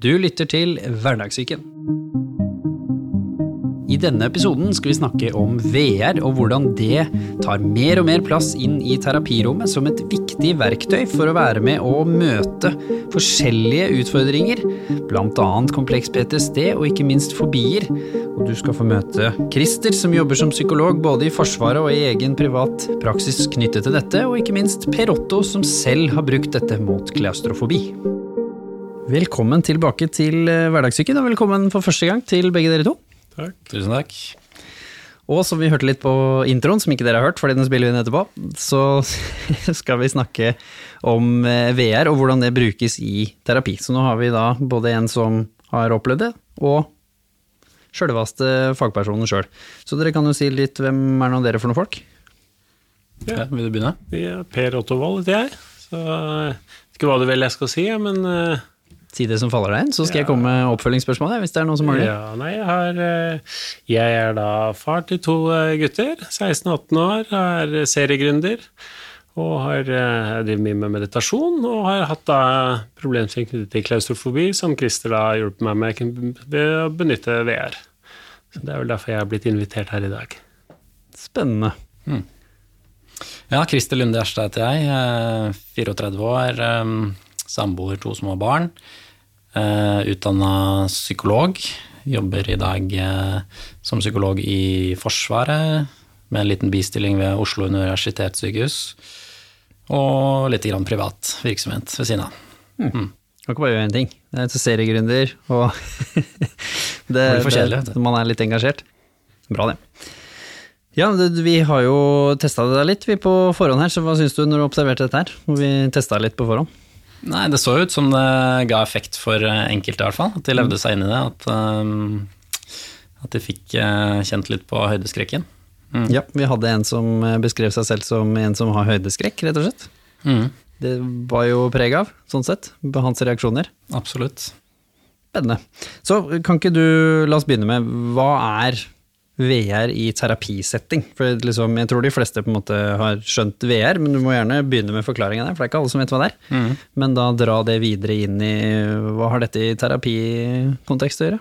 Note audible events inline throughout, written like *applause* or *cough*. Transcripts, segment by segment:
Du lytter til Hverdagssyken. I denne episoden skal vi snakke om VR og hvordan det tar mer og mer plass inn i terapirommet som et viktig verktøy for å være med å møte forskjellige utfordringer, bl.a. kompleks PTSD og ikke minst fobier. Og du skal få møte Christer, som jobber som psykolog både i Forsvaret og i egen privat praksis knyttet til dette, og ikke minst Per Otto, som selv har brukt dette mot klaustrofobi. Velkommen tilbake til Hverdagssyken, og velkommen for første gang til begge dere to. Takk. Tusen takk. Og som vi hørte litt på introen, som ikke dere har hørt, fordi den spiller vi inn etterpå, så *laughs* skal vi snakke om eh, VR og hvordan det brukes i terapi. Så nå har vi da både en som har opplevd det, og sjølveste fagpersonen sjøl. Så dere kan jo si litt hvem er nå dere for noen folk? Ja, vil du begynne? Ja, per Otto Wold heter jeg. Så jeg vet ikke hva du vil jeg skal si, men uh, Si det som faller deg inn, så skal ja. jeg komme med oppfølgingsspørsmål hvis det er noen som mangler. Ja, nei, jeg, har, eh, jeg er da far til to eh, gutter, 16 og 18 år, er seriegründer. Og har drevet mye med meditasjon, og har hatt da problemstilling knyttet til klaustrofobi, som Christer da har hjulpet meg med ved å benytte VR. Så Det er vel derfor jeg har blitt invitert her i dag. Spennende. Hmm. Ja, Christer Lunde Gjerstad heter jeg, 34 år, samboer, to små barn. Uh, Utdanna psykolog. Jobber i dag uh, som psykolog i Forsvaret, med en liten bistilling ved Oslo universitetssykehus. Og litt grann privat virksomhet ved siden av. Mm. Mm. Kan ikke bare gjøre én ting. Det er seriegründer, og *laughs* det, det, det, man er litt engasjert. Bra, det. Ja, vi har jo testa det litt vi på forhånd her, så hva syns du når du observerte dette her? Hvor Vi testa litt på forhånd. Nei, det så ut som det ga effekt for eh, enkelte, i hvert fall. At de levde seg inn i det. At, um, at de fikk uh, kjent litt på høydeskrekken. Mm. Ja, vi hadde en som beskrev seg selv som en som har høydeskrekk, rett og slett. Mm. Det var jo preg av, sånn sett, på hans reaksjoner. Absolutt. Spennende. Så kan ikke du, la oss begynne med, hva er VR i terapisetting. For liksom, jeg tror de fleste på en måte har skjønt VR, men du må gjerne begynne med forklaringen der, for det er ikke alle som vet hva det er. Mm. Men da dra det videre inn i hva har dette i terapikontekst å gjøre?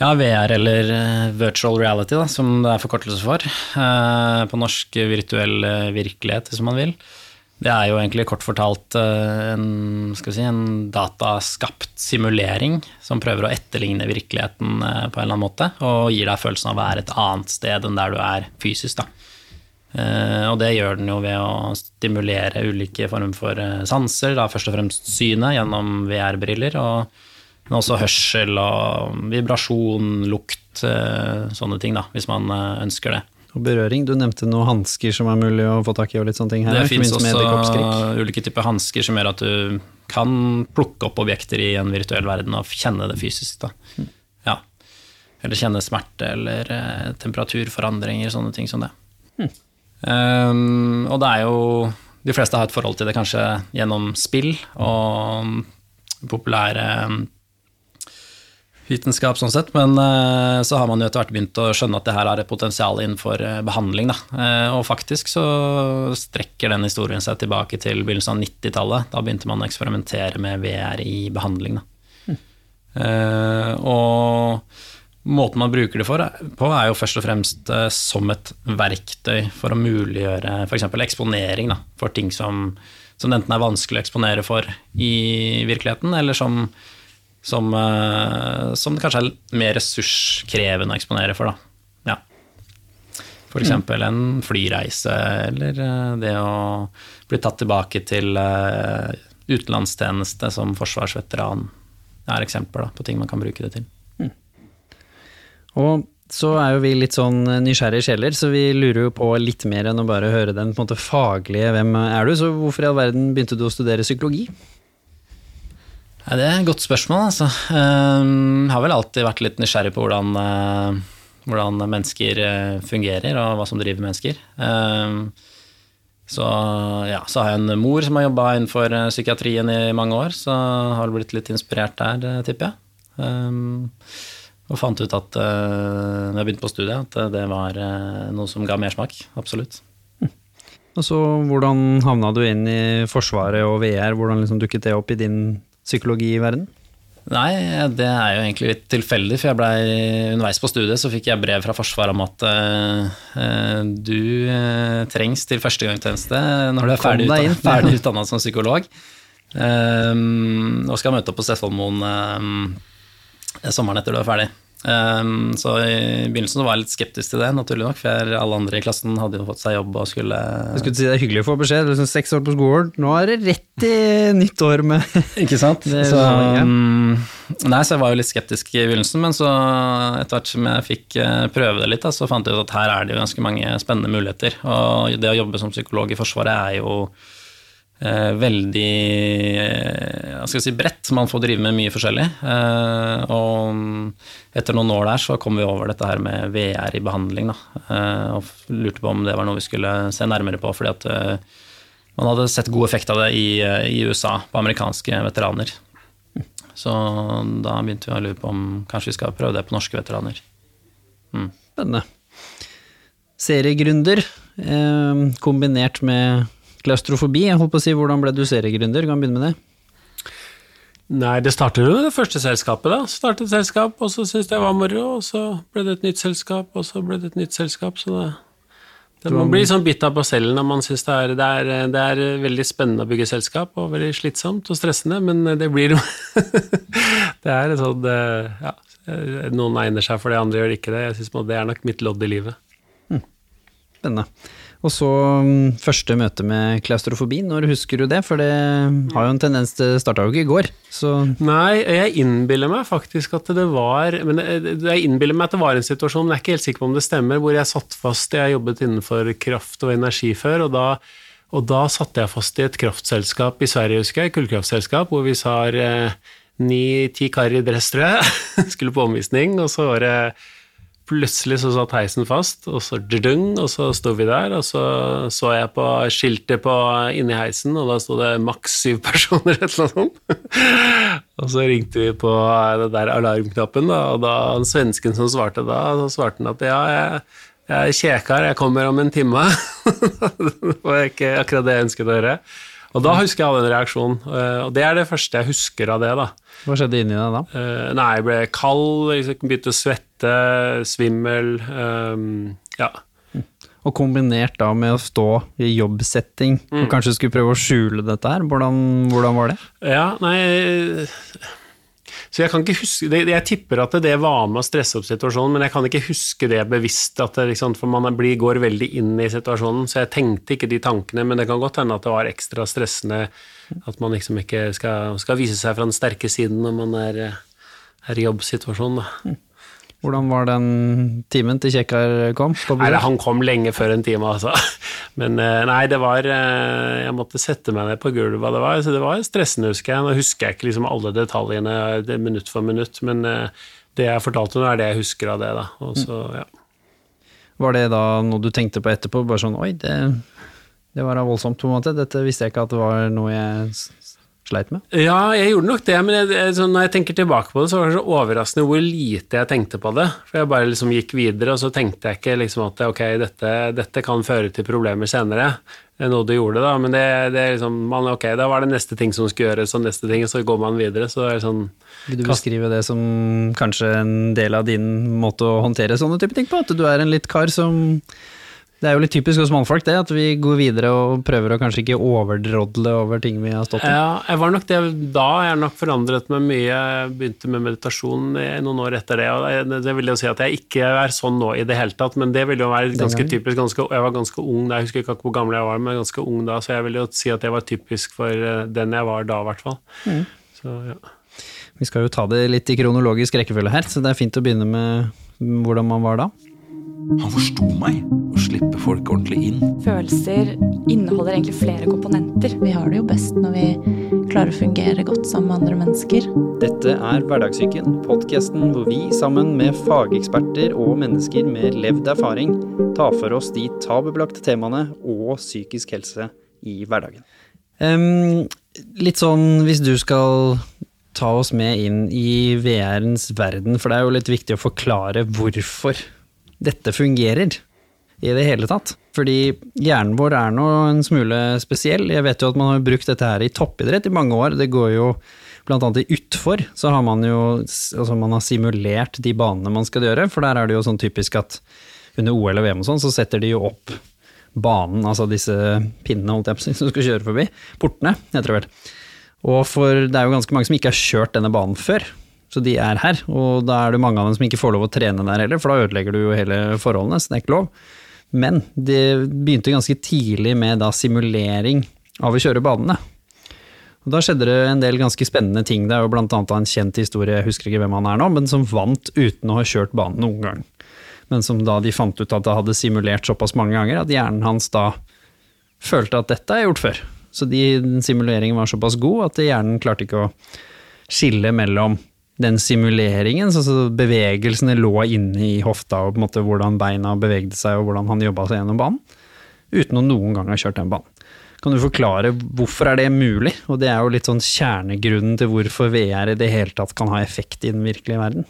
Ja, VR eller uh, virtual reality, da, som det er forkortelse for. Uh, på norsk virtuell uh, virkelighet, hvis man vil. Det er jo egentlig kort fortalt eh, en, si, en, dataskapt simulering som prøver å etterligne virkeligheten eh, på en eller annen måte, og gir deg følelsen av å være et annet sted enn der du er fysisk. Da. Eh, og det gjør den jo ved å stimulere ulike former for sanser, da først og fremst synet gjennom VR-briller, men også hørsel og vibrasjon, lukt, sånne ting, da, hvis man ønsker det og berøring. Du nevnte noen hansker som er mulig å få tak i. og litt sånne ting her. Det finnes også ulike typer hansker som gjør at du kan plukke opp objekter i en virtuell verden og kjenne det fysisk. Mm. Ja. Eller kjenne smerte eller eh, temperaturforandringer, sånne ting som det. Mm. Um, og det er jo De fleste har et forhold til det kanskje gjennom spill og populære vitenskap, sånn sett, men uh, så har man jo etter hvert begynt å skjønne at det her har et potensial innenfor uh, behandling. Da. Uh, og faktisk så strekker den historien seg tilbake til begynnelsen av 90-tallet. Da begynte man å eksperimentere med VR i behandling. Mm. og måten man bruker det for, på, er jo først og fremst som et verktøy for å muliggjøre f.eks. eksponering da, for ting som, som enten er vanskelig å eksponere for i virkeligheten, eller som som, eh, som, det kanskje er mer ressurskrevende å eksponere for. Da. Ja. F.eks. Mm. en flyreise, eller eh, det å bli tatt tilbake til eh, utenlandstjeneste som forsvarsveteran. Det er eksempler da, på ting man kan bruke det til. Mm. Og så er jo vi litt sånn nysgjerrige sjeler, så vi lurer jo på litt mer enn å bare høre den på en måte faglige 'hvem er du', så hvorfor i all verden begynte du å studere psykologi? Ja, det er et godt spørsmål, altså. Jeg har vel alltid vært litt nysgjerrig på hvordan, eh, hvordan mennesker eh, fungerer, og hva som driver mennesker. Så, ja, så har jeg en mor som har jobba innenfor eh, psykiatrien i mange år, så har det blitt litt inspirert der, tipper jeg. Og fant ut at når jeg begynte på studiet, at det var noe som ga mersmak. Absolutt. Hm. Og så Hvordan havna du inn i Forsvaret og VR? Hvordan liksom dukket det opp i din psykologi i verden? Nei, det er jo egentlig litt tilfeldig, for jeg ble underveis på studiet så fikk jeg brev fra Forsvaret om at uh, du uh, trengs til førstegangstjeneste når du er ferdig, utdannet, ferdig utdannet som psykolog. Um, og skal møte opp på Steffvollmoen um, sommeren etter du er ferdig. Um, så i begynnelsen var jeg litt skeptisk til det, naturlig nok, for alle andre i klassen hadde jo fått seg jobb og skulle Jeg skulle si Det er hyggelig å få beskjed, det er seks år på skolen, nå er det rett i nytt år med *laughs* Ikke sant? så, um, nei, så jeg var jo litt skeptisk i begynnelsen, men så etter hvert som jeg fikk uh, prøve det litt, da, så fant jeg ut at her er det jo ganske mange spennende muligheter. Og det å jobbe som psykolog i Forsvaret er jo eh, veldig eh, hva skal jeg si, bredt. Man får drive med mye forskjellig. Eh, og etter noen år der så kom vi over dette her med VR i behandling. Da, eh, og lurte på om det var noe vi skulle se nærmere på. fordi at eh, man hadde sett god effekt av det i, eh, i, USA på amerikanske veteraner. Så da begynte vi å lure på om kanskje vi skal prøve det på norske veteraner. Mm. Spennende. Seriegründer eh, kombinert med Klaustrofobi, jeg holdt på å si, hvordan ble du seriegründer? Kan begynne med det? Nei, det startet jo det første selskapet, da. Startet et selskap, og så syntes jeg det var moro, og så ble det et nytt selskap, og så ble det et nytt selskap, så det, det Man blir sånn bitt av basellen når man syns det, det, det, er veldig spennende å bygge selskap, og veldig slitsomt og stressende, men det blir jo *laughs* Det er sånn Ja, noen egner seg for det, andre gjør ikke det. Jeg synes det er nok mitt lodd i livet. Hm. Spennende. Og så mm, første møte med klaustrofobi, når husker du det? For det har jo en tendens til Starta jo ikke i går, så Nei, jeg innbiller meg faktisk at det var Men jeg innbiller meg at det var en situasjon, men jeg er ikke helt sikker på om det stemmer, hvor jeg satt fast Jeg jobbet innenfor kraft og energi før, og da, og da satte jeg fast i et kraftselskap i Sverige, husker jeg, kullkraftselskap, hvor vi sa ni-ti karer i dress, tror jeg, *laughs* skulle på omvisning, og så var det Plutselig så satt heisen fast, og så dudung, og så sto vi der, og så så jeg på skiltet på, inni heisen, og da sto det maks syv *laughs* personer, et eller annet sånt. og så ringte vi på den der alarmknappen, da, og da den svensken som svarte da, så svarte han at ja, jeg, jeg kjekar, jeg kommer om en time. *laughs* det var ikke akkurat det jeg ønsket å høre. Og da husker jeg all den reaksjonen, eh, og det er det første jeg husker av det, da. Hva skjedde inni deg da? Uh, nei, jeg ble kald, jeg begynte å svette, svimmel. Um, ja. Og kombinert da med å stå i jobbsetting mm. og kanskje skulle prøve å skjule dette her, hvordan, hvordan var det? Ja, nei så jeg kan ikke huske, jeg tipper at det var med å stresse opp situasjonen, men jeg kan ikke huske det bevisst, det, liksom, for man blir, går veldig inn i situasjonen. Så jeg tenkte ikke de tankene, men det kan godt hende at det var ekstra stressende at man liksom ikke skal, skal vise seg fra den sterke siden når man er, er i jobbsituasjonen. Da. Hvordan var den timen til Kjekkar kom? Nei, han kom lenge før en time, altså. *laughs* Men eh, nei, det var eh, Jeg måtte sette meg ned på gulvet hva det var. Så det var stressende, husker jeg. Nå husker jeg ikke liksom alle detaljene minutt for minutt, men eh, det jeg fortalte nå, er det jeg husker av det, da. Og så, ja. Var det da noe du tenkte på etterpå? Bare sånn oi, det, det var voldsomt, på en måte. Dette visste jeg ikke at det var noe jeg sleit med? Ja, jeg gjorde nok det, men jeg, så når jeg tenker tilbake på det, så var det så overraskende hvor lite jeg tenkte på det. For jeg bare liksom gikk videre, og så tenkte jeg ikke liksom at ok, dette, dette kan føre til problemer senere. Det er noe du gjorde, da, men det, det er liksom man, Ok, da var det neste ting som skulle gjøres, og neste ting, så går man videre. Så det er sånn Vil du beskrive det som kanskje en del av din måte å håndtere sånne type ting på? At du er en litt kar som det er jo litt typisk hos mannfolk det, at vi går videre og prøver å kanskje ikke overdrodle over ting vi har stått i. Ja, jeg var nok det da. Jeg har nok forandret meg mye. Jeg begynte med meditasjon noen år etter det. og Det vil jo si at jeg ikke er sånn nå i det hele tatt, men det ville jo være ganske typisk. Ganske, jeg var ganske ung da, jeg husker ikke hvor gammel jeg var, men ganske ung da, så jeg vil jo si at det var typisk for eh, den jeg var da, i hvert fall. Mm. Så, ja. Vi skal jo ta det litt i kronologisk rekkefølge her, så det er fint å begynne med hvordan man var da. Han forsto meg. Å slippe folk ordentlig inn. Følelser inneholder egentlig flere komponenter. Vi har det jo best når vi klarer å fungere godt sammen med andre mennesker. Dette er Hverdagssyken, podkasten hvor vi sammen med fageksperter og mennesker med levd erfaring tar for oss de tabubelagte temaene og psykisk helse i hverdagen. Um, litt sånn hvis du skal ta oss med inn i VR-ens verden, for det er jo litt viktig å forklare hvorfor dette fungerer i det hele tatt. Fordi hjernen vår er nå en smule spesiell. Jeg vet jo at man har brukt dette her i toppidrett i mange år. Det går jo Blant annet i utfor så har man jo altså man har simulert de banene man skal gjøre, for der er det jo sånn typisk at under OL og VM og sånn, så setter de jo opp banen, altså disse pinnene holdt jeg på *laughs* som skal kjøre forbi. Portene, heter det vel. Og for det er jo ganske mange som ikke har kjørt denne banen før. Så de er her, og da er det mange av dem som ikke får lov å trene der heller, for da ødelegger du jo hele forholdene, så det er ikke lov. Men det begynte ganske tidlig med da simulering av å kjøre banene. Og Da skjedde det en del ganske spennende ting. Det er jo blant annet en kjent historie, jeg husker ikke hvem han er nå, men som vant uten å ha kjørt banen noen gang. Men som da de fant ut at det hadde simulert såpass mange ganger at hjernen hans da følte at dette er gjort før. Så de, simuleringen var såpass god at hjernen klarte ikke å skille mellom den simuleringen, så så bevegelsene lå inne i hofta, og på en måte hvordan beina bevegde seg, og hvordan han jobba seg gjennom banen, uten å noen gang ha kjørt den banen. Kan du forklare hvorfor er det mulig? Og det er jo litt sånn kjernegrunnen til hvorfor VR i det hele tatt kan ha effekt i den virkelige verden.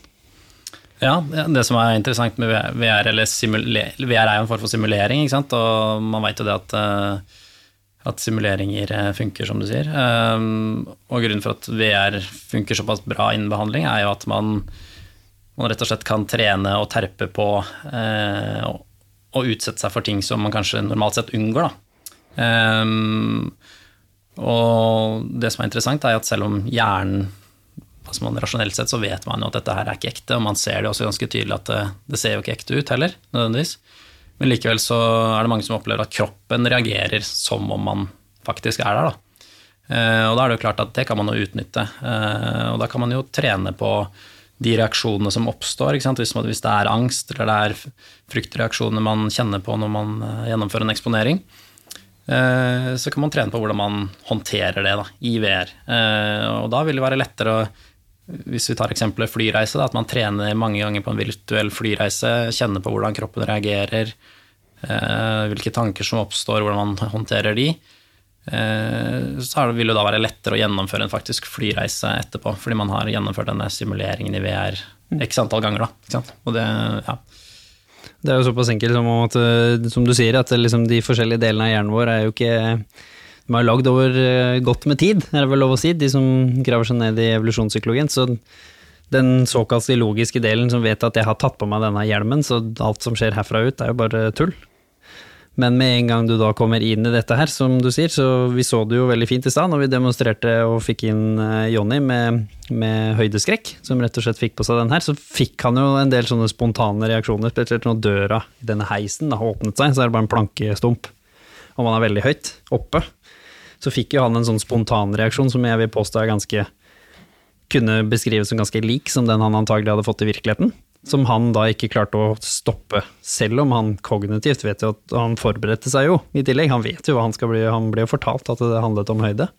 Ja, det som er interessant med VR, eller VR er jo en form for simulering, ikke sant? og man vet jo det at, eh, at simuleringer eh, funker, som du sier. Um, Og grunnen for at VR funker såpass bra innen behandling, er jo at man, man rett og slett kan trene og terpe på eh, og, utsette seg for ting som man kanskje normalt sett unngår. Um, og det som er interessant, er at selv om hjernen altså man Rasjonelt sett så vet man jo at dette her er ikke ekte, og man ser det også ganske tydelig at det, det ser jo ikke ekte ut heller, nødvendigvis. Men likevel så er det mange som opplever at kroppen reagerer som om man faktisk er der. Da. Eh, og da er det jo klart at det kan man jo utnytte. Eh, og da kan man jo trene på de reaksjonene som oppstår. Hvis, man, hvis, det er angst eller det er fryktreaksjoner man kjenner på når man eh, gjennomfører en eksponering, så kan man trene på hvordan man håndterer det da, i VR. Og da vil det være lettere å hvis vi tar eksempelet flyreise, da, at man trener mange ganger på en virtuell flyreise, kjenner på hvordan kroppen reagerer, eh, hvilke tanker som oppstår, hvordan man håndterer de, eh, så vil det da være lettere å gjennomføre en faktisk flyreise etterpå, fordi man har gjennomført denne simuleringen i VR x antall ganger. Da, Og det, ja. Det er jo såpass enkelt som, at, eh, som du sier, at liksom de forskjellige delene av hjernen vår er jo ikke de er lagd over eh, godt med tid, er det vel lov å si, de som graver seg ned i evolusjonspsykologien. Så den såkalt logiske delen som vet at jeg har tatt på meg denne hjelmen, så alt som skjer herfra ut, er jo bare tull. Men med en gang du da kommer inn i dette her, som du sier, så vi så det jo veldig fint i stad når vi demonstrerte og fikk inn eh, Jonny med, med, høydeskrekk, som rett og slett fikk på seg den her, så fikk han jo en del sånne spontane reaksjoner, spesielt når døra i denne heisen da åpnet seg, så er det bare en plankestump, og man er veldig høyt oppe så fikk jo han en sånn spontanreaksjon som jeg vil påstå er ganske kunne beskrives som ganske lik som den han antagelig hadde fått i virkeligheten. Som han da ikke klarte å stoppe, selv om han kognitivt vet jo at han forberedte seg jo i tillegg. Han vet jo hva han skal bli, han ble jo fortalt at det handlet om høyde.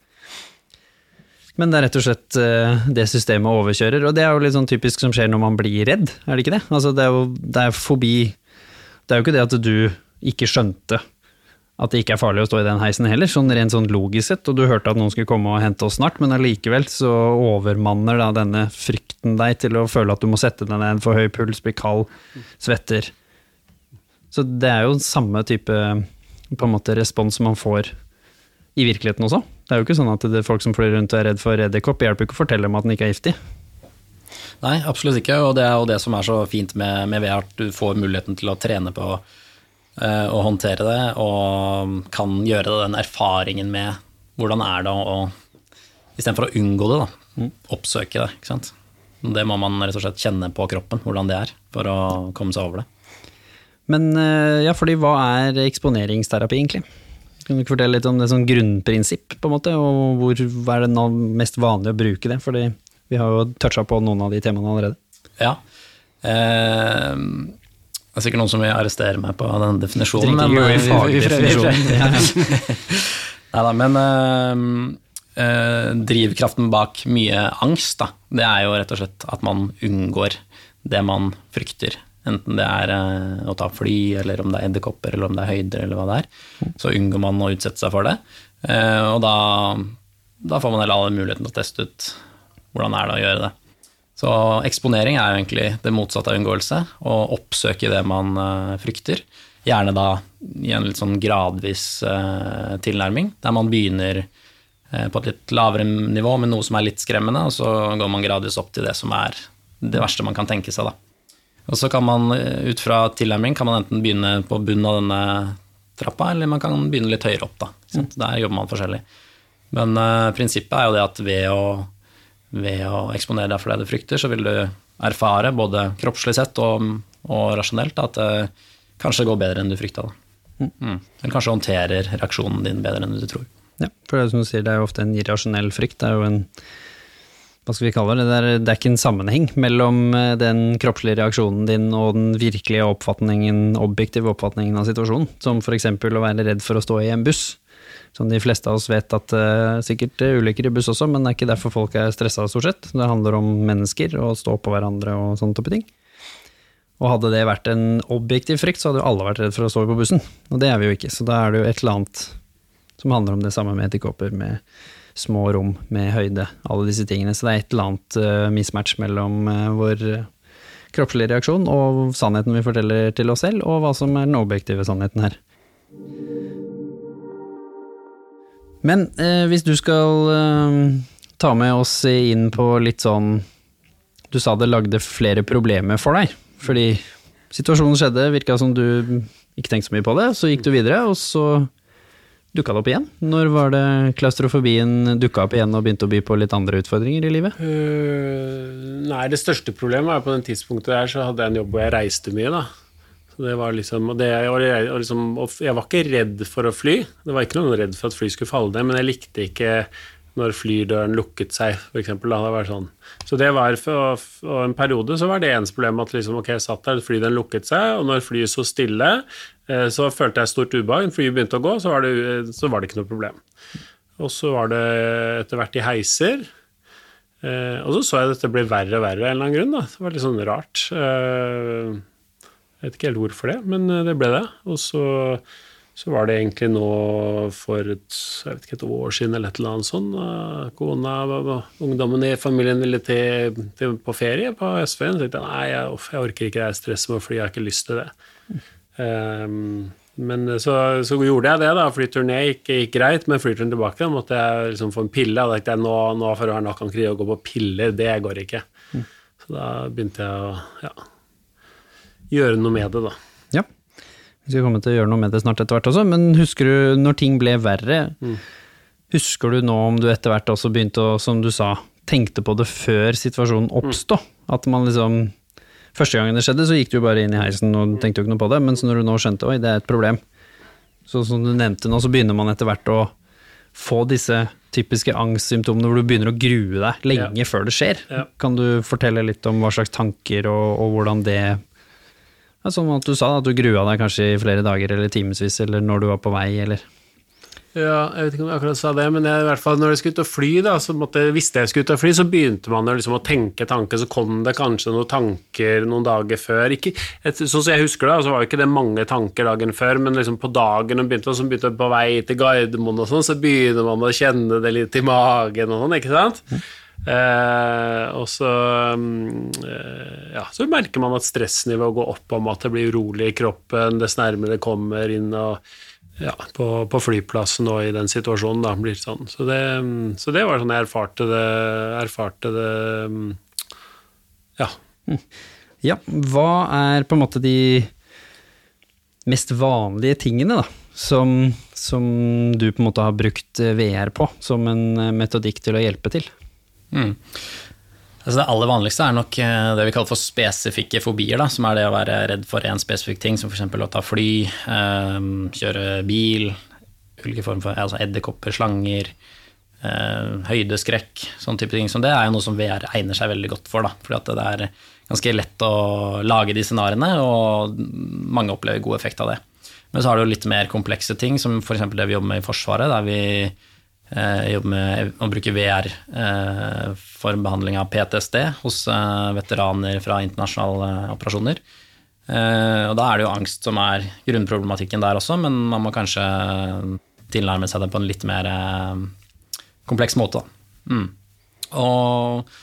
Men det er rett og slett eh, det systemet overkjører, og det er jo litt sånn typisk som skjer når man blir redd, er det ikke det? Altså det er jo det er fobi Det er jo ikke det at du ikke skjønte at det ikke er farlig å stå i den heisen heller, sånn rent sånn logisk sett. Og du hørte at noen skulle komme og hente oss snart, men allikevel så overmanner da denne frykten deg til å føle at du må sette deg ned, for høy puls, bli kald, svetter. Så det er jo samme type på en måte respons man får i virkeligheten også. Det er jo ikke sånn at det er folk som flyr rundt og er redd for edderkopp, hjelper ikke å fortelle dem at den ikke er giftig. Nei, absolutt ikke, og det er jo det som er så fint med, med VR, at du får muligheten til å trene på Eh, å håndtere det, og kan gjøre det den erfaringen med hvordan er det å Istedenfor å unngå det, da, mm. oppsøke det. ikke sant? Det må man rett og slett kjenne på kroppen, hvordan det er, for å komme seg over det. Men eh, ja, fordi hva er eksponeringsterapi, egentlig? Kan du ikke fortelle litt om det sånn grunnprinsipp, på en måte, og hvor, hva er det mest vanlig å bruke det? Fordi vi har jo toucha på noen av de temaene allerede. Ja. Eh, det er sikkert noen som vil arrestere meg på den definisjonen, men vi, vi, vi, Nei da, men øh, drivkraften bak mye angst, da, det er jo rett og slett at man unngår det man frykter. Enten det er å ta fly, eller om det er edderkopper, eller om det er høyder, eller hva det er. Så unngår man å utsette seg for det. Uh, og da, da får man heller alle muligheten til å teste ut hvordan er det å gjøre det. Så eksponering er jo egentlig det motsatte av unngåelse. Å oppsøke det man uh, frykter. Gjerne da i en litt sånn gradvis uh, tilnærming, der man begynner eh, på et litt lavere nivå med noe som er litt skremmende, og så går man gradvis opp til det som er det verste man kan tenke seg. da. Og så kan man eh, ut fra tilnærming kan man enten begynne på bunnen av denne trappa, eller man kan begynne litt høyere opp. da. Der jobber man forskjellig. Men prinsippet er jo det at ved å, ved å eksponere deg for det du frykter, så vil du erfare, både kroppslig sett og, og rasjonelt, at det kanskje går bedre enn du frykta. Mm. Mm. Eller kanskje håndterer reaksjonen din bedre enn du tror. Ja, for det er som du sier, det er jo ofte en irrasjonell frykt. Det er jo en hva skal vi kalle det, det er, det er ikke en sammenheng mellom eh, den kroppslige reaksjonen din og den virkelige oppfatningen, objektive oppfatningen av situasjonen, som f.eks. å være redd for å stå i en buss. Som de fleste av oss vet at uh, sikkert ulykker i buss også, men det er ikke derfor folk er stressa stort sett. Det handler om mennesker og stå på hverandre og sånne type ting. Og hadde det vært en objektiv frykt, så hadde jo alle vært redd for å stå på bussen. Og det er vi jo ikke, så da er det jo et eller annet som handler om det samme med edderkopper, med små rom med høyde, alle disse tingene. Så det er et eller annet uh, mismatch mellom uh, vår kroppslige reaksjon og sannheten vi forteller til oss selv, og hva som er den objektive sannheten her. Men eh, hvis du skal ta med oss inn på litt sånn Du sa det lagde flere problemer for deg, fordi situasjonen skjedde, virka som du ikke tenkte så mye på det, så gikk du videre, og så dukka det opp igjen? Når var det klaustrofobien dukka opp igjen og begynte å by på litt andre utfordringer i livet? Uh, nei, det største problemet var på den tidspunktet der så hadde jeg en jobb hvor jeg reiste mye, da. Så det var liksom, og, det, og, jeg, liksom, og jeg var ikke redd for å fly. Det var ikke noen redd for at fly skulle falle ned, men jeg likte ikke når flydøren lukket seg, f.eks. Det sånn. Så det var for, for, en periode så var det eneste problemet at liksom, ok, jeg satt der, flydøren lukket seg, og når flyet så stille, Eh, så følte jeg stort ubehag. Flyet begynte å gå, så var, det, så var det ikke noe problem. Og så var det etter hvert i heiser. Eh, og så så jeg at dette ble verre og verre av en eller annen grunn. Da. Det var litt sånn rart. Eh, jeg vet ikke helt hvorfor det, men det ble det. Og så, så var det egentlig nå for et, ikke, et år siden eller et eller annet sånn Kona, og ungdommen i familien ville til, til på ferie på Østfjorden. Så tenkte jeg nei, jeg, jeg orker ikke det stresset med å fly, jeg har ikke lyst til det. Um, men så, så, gjorde jeg det, da. Flyturen gikk, gikk, greit, men flyturen tilbake da måtte jeg liksom få en pille. Og da tenkte jeg nå, nå for å være nok krig å gå på piller, det går ikke. Mm. Så da begynte jeg å ja, gjøre noe med det, da. Ja. Vi skal komme til å gjøre noe med det snart etter hvert også, men husker du når ting ble verre? Mm. Husker du nå om du etter hvert også begynte å, som du sa, tenkte på det før situasjonen oppsto? Mm. At man liksom Første gangen det skjedde, så gikk du bare inn i heisen og tenkte jo ikke noe på det, mens når du nå skjønte oi, det er et problem, så som du nevnte nå, så begynner man etter hvert å få disse typiske angstsymptomene hvor du begynner å grue deg lenge ja. før det skjer. Ja. Kan du fortelle litt om hva slags tanker og, og hvordan det ja, Som at du sa, at du grua deg kanskje i flere dager eller timevis, eller når du var på vei, eller ja, jeg vet ikke om jeg akkurat sa det, men jeg, i hvert fall når jeg skulle ut og fly, da, så måtte, visste jeg skulle ut og fly, så begynte man liksom å tenke tanker, så kom det kanskje noen tanker noen dager før. Ikke, et, sånn som jeg husker det, så var jo ikke det mange tanker dagen før, men liksom på dagen og begynte, og så begynte på vei til Gardermoen og sånn, så begynner man å kjenne det litt i magen og sånn, ikke sant? Mm. Eh, og så eh, ja, så merker man at stressnivået går opp om at det blir urolig i kroppen dess nærmere det kommer inn og ja, på, på, flyplassen og i den situasjonen, da, blir sånn. Så det, så det var sånn jeg erfarte det, erfarte det Ja. Ja, hva er på en måte de mest vanlige tingene, da, som, som du på en måte har brukt VR på som en metodikk til å hjelpe til? Mm. Altså det aller vanligste er nok eh, det vi kaller for spesifikke fobier, da, som er det å være redd for en spesifikk ting, som f.eks. å ta fly, um, kjøre bil, ulike former for altså edderkopper, slanger, uh, høydeskrekk, sånn type ting. Så det er jo noe som VR egner seg veldig godt for, da, fordi det er ganske lett å lage de scenarioene, og mange opplever god effekt av det. Men så har du litt mer komplekse ting, som f.eks. det vi jobber med i Forsvaret, der vi jeg jobber med å bruke VR eh, for behandling av PTSD hos eh, veteraner fra internasjonale operasjoner. Eh, og da er det jo angst som er grunnproblematikken der også, men man må kanskje tilnærme seg det på en litt mer kompleks måte. Mm. Og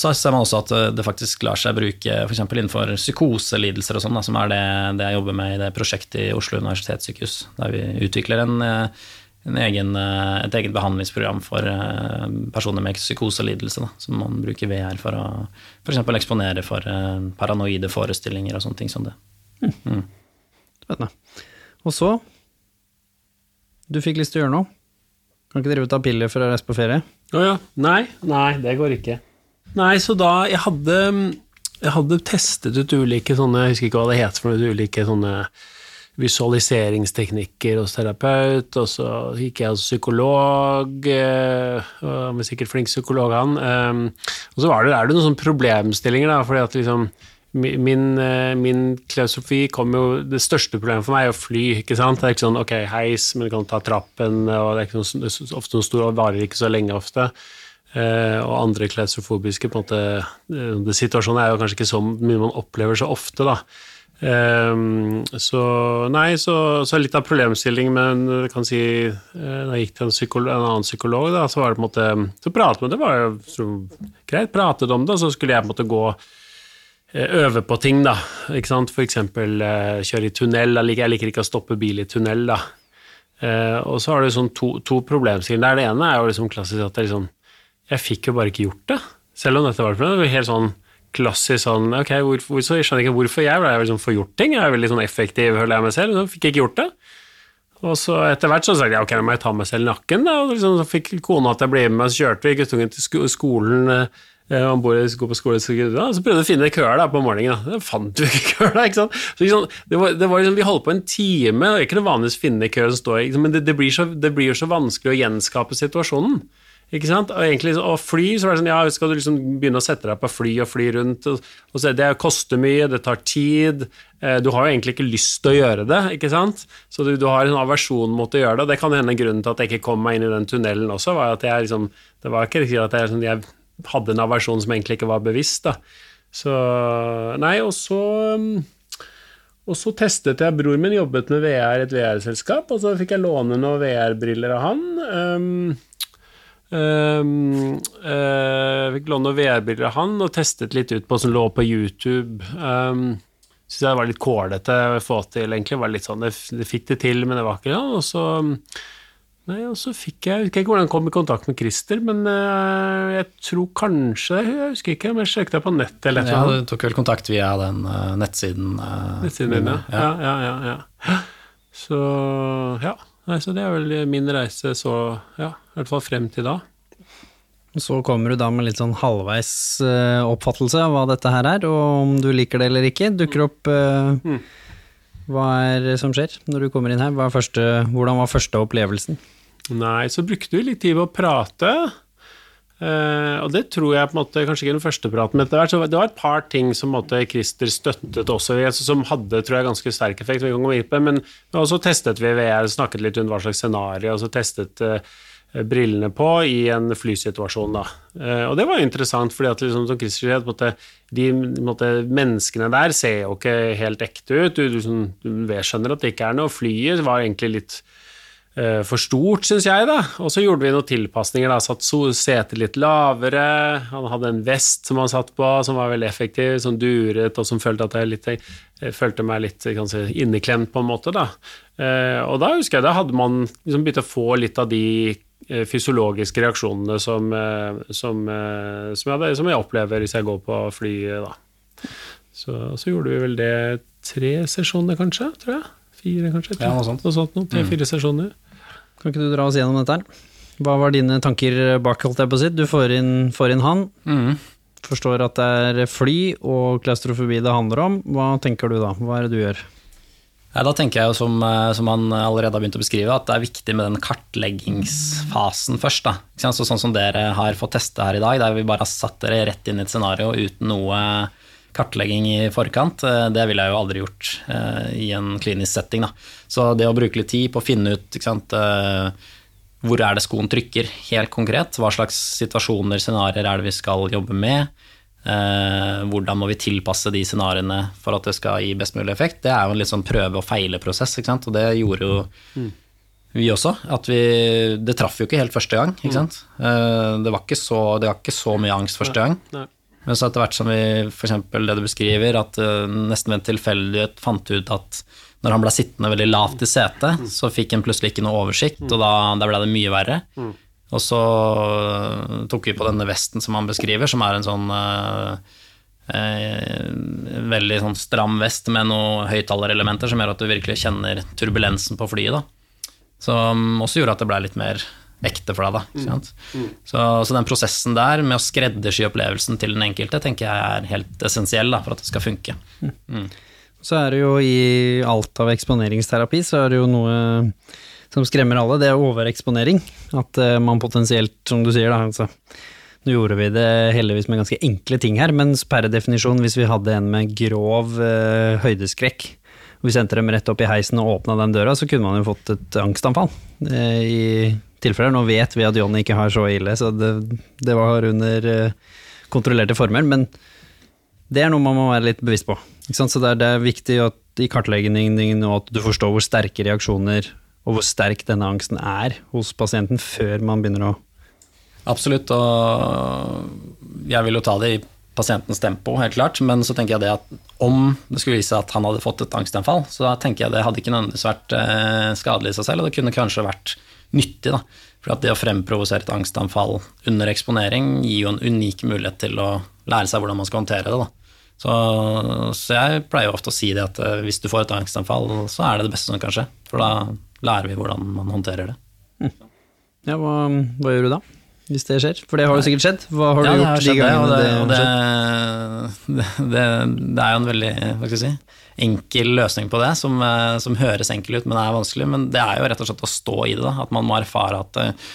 så ser man også at det faktisk lar seg bruke f.eks. innenfor psykoselidelser og sånn, som er det, det, jeg jobber med i det prosjektet i Oslo universitetssykehus, der vi utvikler en egen, eh, et eget behandlingsprogram for eh, personer med psykoselidelse, da, som man bruker VR for å f.eks. eksponere for eh, paranoide forestillinger og sånne ting som det. Spennende. Og så Du fikk lyst til å gjøre noe. Kan ikke dere ta piller for å reise på ferie? Å ja. Nei, nei, det går ikke. Nei, så da Jeg hadde, jeg hadde testet ut ulike sånne Jeg husker ikke hva det heter for noe, ulike sånne visualiseringsteknikker hos terapeut, og så gikk jeg hos psykolog, eh, han var sikkert flink psykolog, han. Eh, Og så det, er det noen sånne problemstillinger, da, fordi at liksom Min, eh, min klausofi kom jo Det største problemet for meg er å fly. ikke sant? Det er ikke sånn ok, heis, men du kan ta trappen, og det er ikke noe, er ofte noe stor og varer ikke så lenge ofte. Og andre klaustrofobiske på en måte, Situasjonen er jo kanskje ikke så mye man opplever så ofte, da. Ehm, så nei, så, så litt av problemstillingen, men jeg kan si eh, Da jeg gikk til en, psykolog, en annen psykolog, da, så var det på en måte Så pratet med det, var jo så greit, pratet om det, og så skulle jeg på en gå eh, Øve på ting, da. Ikke sant? For eksempel eh, kjøre i tunnel. da Jeg liker ikke å stoppe bil i tunnel, da. Og så har du sånn to, to problemstillinger. Det ene er jo liksom klassisk at det liksom Jeg fikk jo bare ikke gjort det. Selv om dette var. Det var helt sånn klassisk sånn Ok, hvorfor, hvor, så jeg skjønner ikke hvorfor jeg ble liksom får gjort ting. Jeg er veldig sånn effektiv, hører jeg meg selv. Så fikk jeg ikke gjort det. Og så etter hvert så sa jeg ok, nå må jeg ta meg selv i nakken. Da. Og liksom, så fikk kona til å bli med, så kjørte vi guttungen til sko skolen. eh, Han bor, på skole, så ja, så prøvde vi å finne køer da, på morgenen. Da. Da fant vi ikke køer, da. ikke sant? Så, liksom, det var, det var liksom, vi holdt på en time, det er ikke det vanligvis finne køer som står Men det, det, blir så, det blir jo så vanskelig å gjenskape situasjonen. Ikke sant? Og egentlig, og fly, så var det sånn, ja, skal du liksom begynne å sette deg på fly og fly rundt, og, og så, det koster mye, det tar tid, eh, du har jo egentlig ikke lyst til å gjøre det, ikke sant? Så du, du har en aversjon mot å gjøre det, og det kan hende grunnen til at jeg ikke kom meg inn i den tunnelen også, var at jeg liksom, det var ikke riktig at jeg, sånn, jeg hadde en aversjon som egentlig ikke var bevisst, da. Så, nei, og så... um, og så testet jeg, bror min jobbet med VR, i et VR-selskap, og så fikk jeg låne noen VR-briller av han. Um, um, uh, fikk låne noen VR-briller av han, og testet litt ut på som lå på YouTube. Um, Syns jeg det var litt kålete å få til, egentlig. Det var litt sånn, det, det fikk det til, men det var ikke sånn. Og så, nei, og så fikk jeg Jeg husker ikke hvordan jeg kom i kontakt med Christer, men uh, jeg tror kanskje Jeg husker ikke, men jeg søkte på nett eller et Ja, eller annet. du tok vel kontakt via den uh, nettsiden? Nettsiden din, ja. Ja, ja, ja, ja. Så ja. Nei, så det er vel min reise så Ja, i hvert fall frem til da. Så kommer du da med litt sånn halvveis eh, oppfattelse av hva dette her er, og om du liker det eller ikke. Dukker opp eh, Hva er det som skjer når du kommer inn her? Er første, hvordan var første opplevelsen? Nei, så brukte vi litt tid på å prate. Eh, og det tror jeg på en måte, kanskje ikke den første praten, men etter hvert, så det var et par ting som måte, Christer støttet også, altså, som hadde tror jeg, ganske sterk effekt. vi Men så testet vi VR, snakket litt rundt hva slags scenario, og så testet uh, brillene på i en flysituasjon. Da. Uh, og det var jo interessant, fordi at liksom, som Christer sier, måte, de måte, menneskene der ser jo ikke helt ekte ut. Du, du, du, du skjønner at det ikke er noe. Flyet var egentlig litt for stort, syns jeg, da. Og så gjorde vi noen tilpasninger. da, Satt setet litt lavere. Han hadde en vest som han satt på, som var veldig effektiv, som duret, og som følte at jeg litt, jeg følte meg litt jeg kan si, inneklemt, på en måte. da. Eh, og da husker jeg da hadde man liksom begynt å få litt av de eh, fysiologiske reaksjonene som, eh, som, eh, som, jeg, som jeg opplever hvis jeg går på flyet, da. Så, så gjorde vi vel det tre sesjoner, kanskje, tror jeg. Fire, kanskje. Ja, noe sånt. Noe sånt noe. Tre-fire sesjoner. Kan ikke du dra oss gjennom dette her? Hva var dine tanker bak, holdt jeg på å si? Du får inn, får inn han, Mm. forstår at det er fly og klaustrofobi det handler om. Hva tenker du da? Hva er det du gjør? Ja, da tenker jeg jo, som, eh, som han allerede har begynt å beskrive, at det er viktig med den kartleggingsfasen først. Så sånn som dere har fått teste her i dag, der vi bare har satt dere rett inn i et scenario uten noe kartlegging i forkant, eh, det ville jeg jo aldri gjort eh, i en klinisk setting. Da. Så det å bruke litt tid på å finne ut ikke sant, eh, hvor er det skoen trykker, helt konkret, hva slags situasjoner, scenarioer er det vi skal jobbe med, hvordan må vi tilpasse de scenarioene for at det skal gi best mulig effekt? Det er jo en litt sånn prøve- og feile-prosess, ikke sant? og det gjorde jo vi også. At vi, det traff jo ikke helt første gang. Ikke sant? Eh, det, var ikke så, det var ikke så mye angst første gang. Nei. Men så etter hvert som vi, f.eks. det du beskriver, at uh, nesten ved en tilfeldighet fant ut at når han ble sittende veldig lavt i setet, så fikk han plutselig ikke noe oversikt, og da, da ble det mye verre. Og så uh, tok vi på denne vesten som han beskriver, som er en sånn uh, eh, veldig sånn stram vest med noen høyttalerelementer som gjør at du virkelig kjenner turbulensen på flyet. Da. Som også gjorde at det ble litt mer ekte for deg. Da, ikke sant? Så, så den prosessen der med å skreddersy opplevelsen til den enkelte, tenker jeg er helt essensiell da, for at det skal funke. Så er det jo i alt av eksponeringsterapi, så er det jo noe som skremmer alle, det er overeksponering. At eh, man potensielt, som du sier da, altså Nå gjorde vi det heldigvis med ganske enkle ting her, men per definisjon, hvis vi hadde en med grov eh, høydeskrekk, og vi sendte dem rett opp i heisen og åpna den døra, så kunne man jo fått et angstanfall. Eh, I tilfeller, nå vet vi at Johnny ikke har så ille, så det, det var under eh, kontrollerte former, men det er noe man må være litt bevisst på. Så det er, det er viktig at i kartleggingen og at du forstår hvor sterke reaksjoner og hvor sterk denne angsten er hos pasienten før man begynner å Absolutt, og jeg vil jo ta det i pasientens tempo, helt klart, men så tenker jeg det at om det skulle vise at han hadde fått et angstanfall, så da tenker jeg det hadde ikke nødvendigvis vært eh, skadelig i seg selv, og det kunne kanskje vært nyttig, da. For det å fremprovosere et angstanfall under eksponering gir jo en unik mulighet til å lære seg hvordan man skal håndtere det. Så, så jeg pleier ofte å si det at eh, hvis du får et angstanfall, så er det det beste som kan skje, for da lærer vi hvordan man håndterer det. Ja, hva, hva gjør du da? Hvis det skjer? For det har jo sikkert skjedd. Hva har Ja, du gjort de gangene det, og det, det, og det, *laughs* det, det, det er jo en veldig hva skal jeg si, enkel løsning på det, som, eh, som høres enkel ut, men er vanskelig. Men det er jo rett og slett å stå i det. Da. At man må erfare at eh,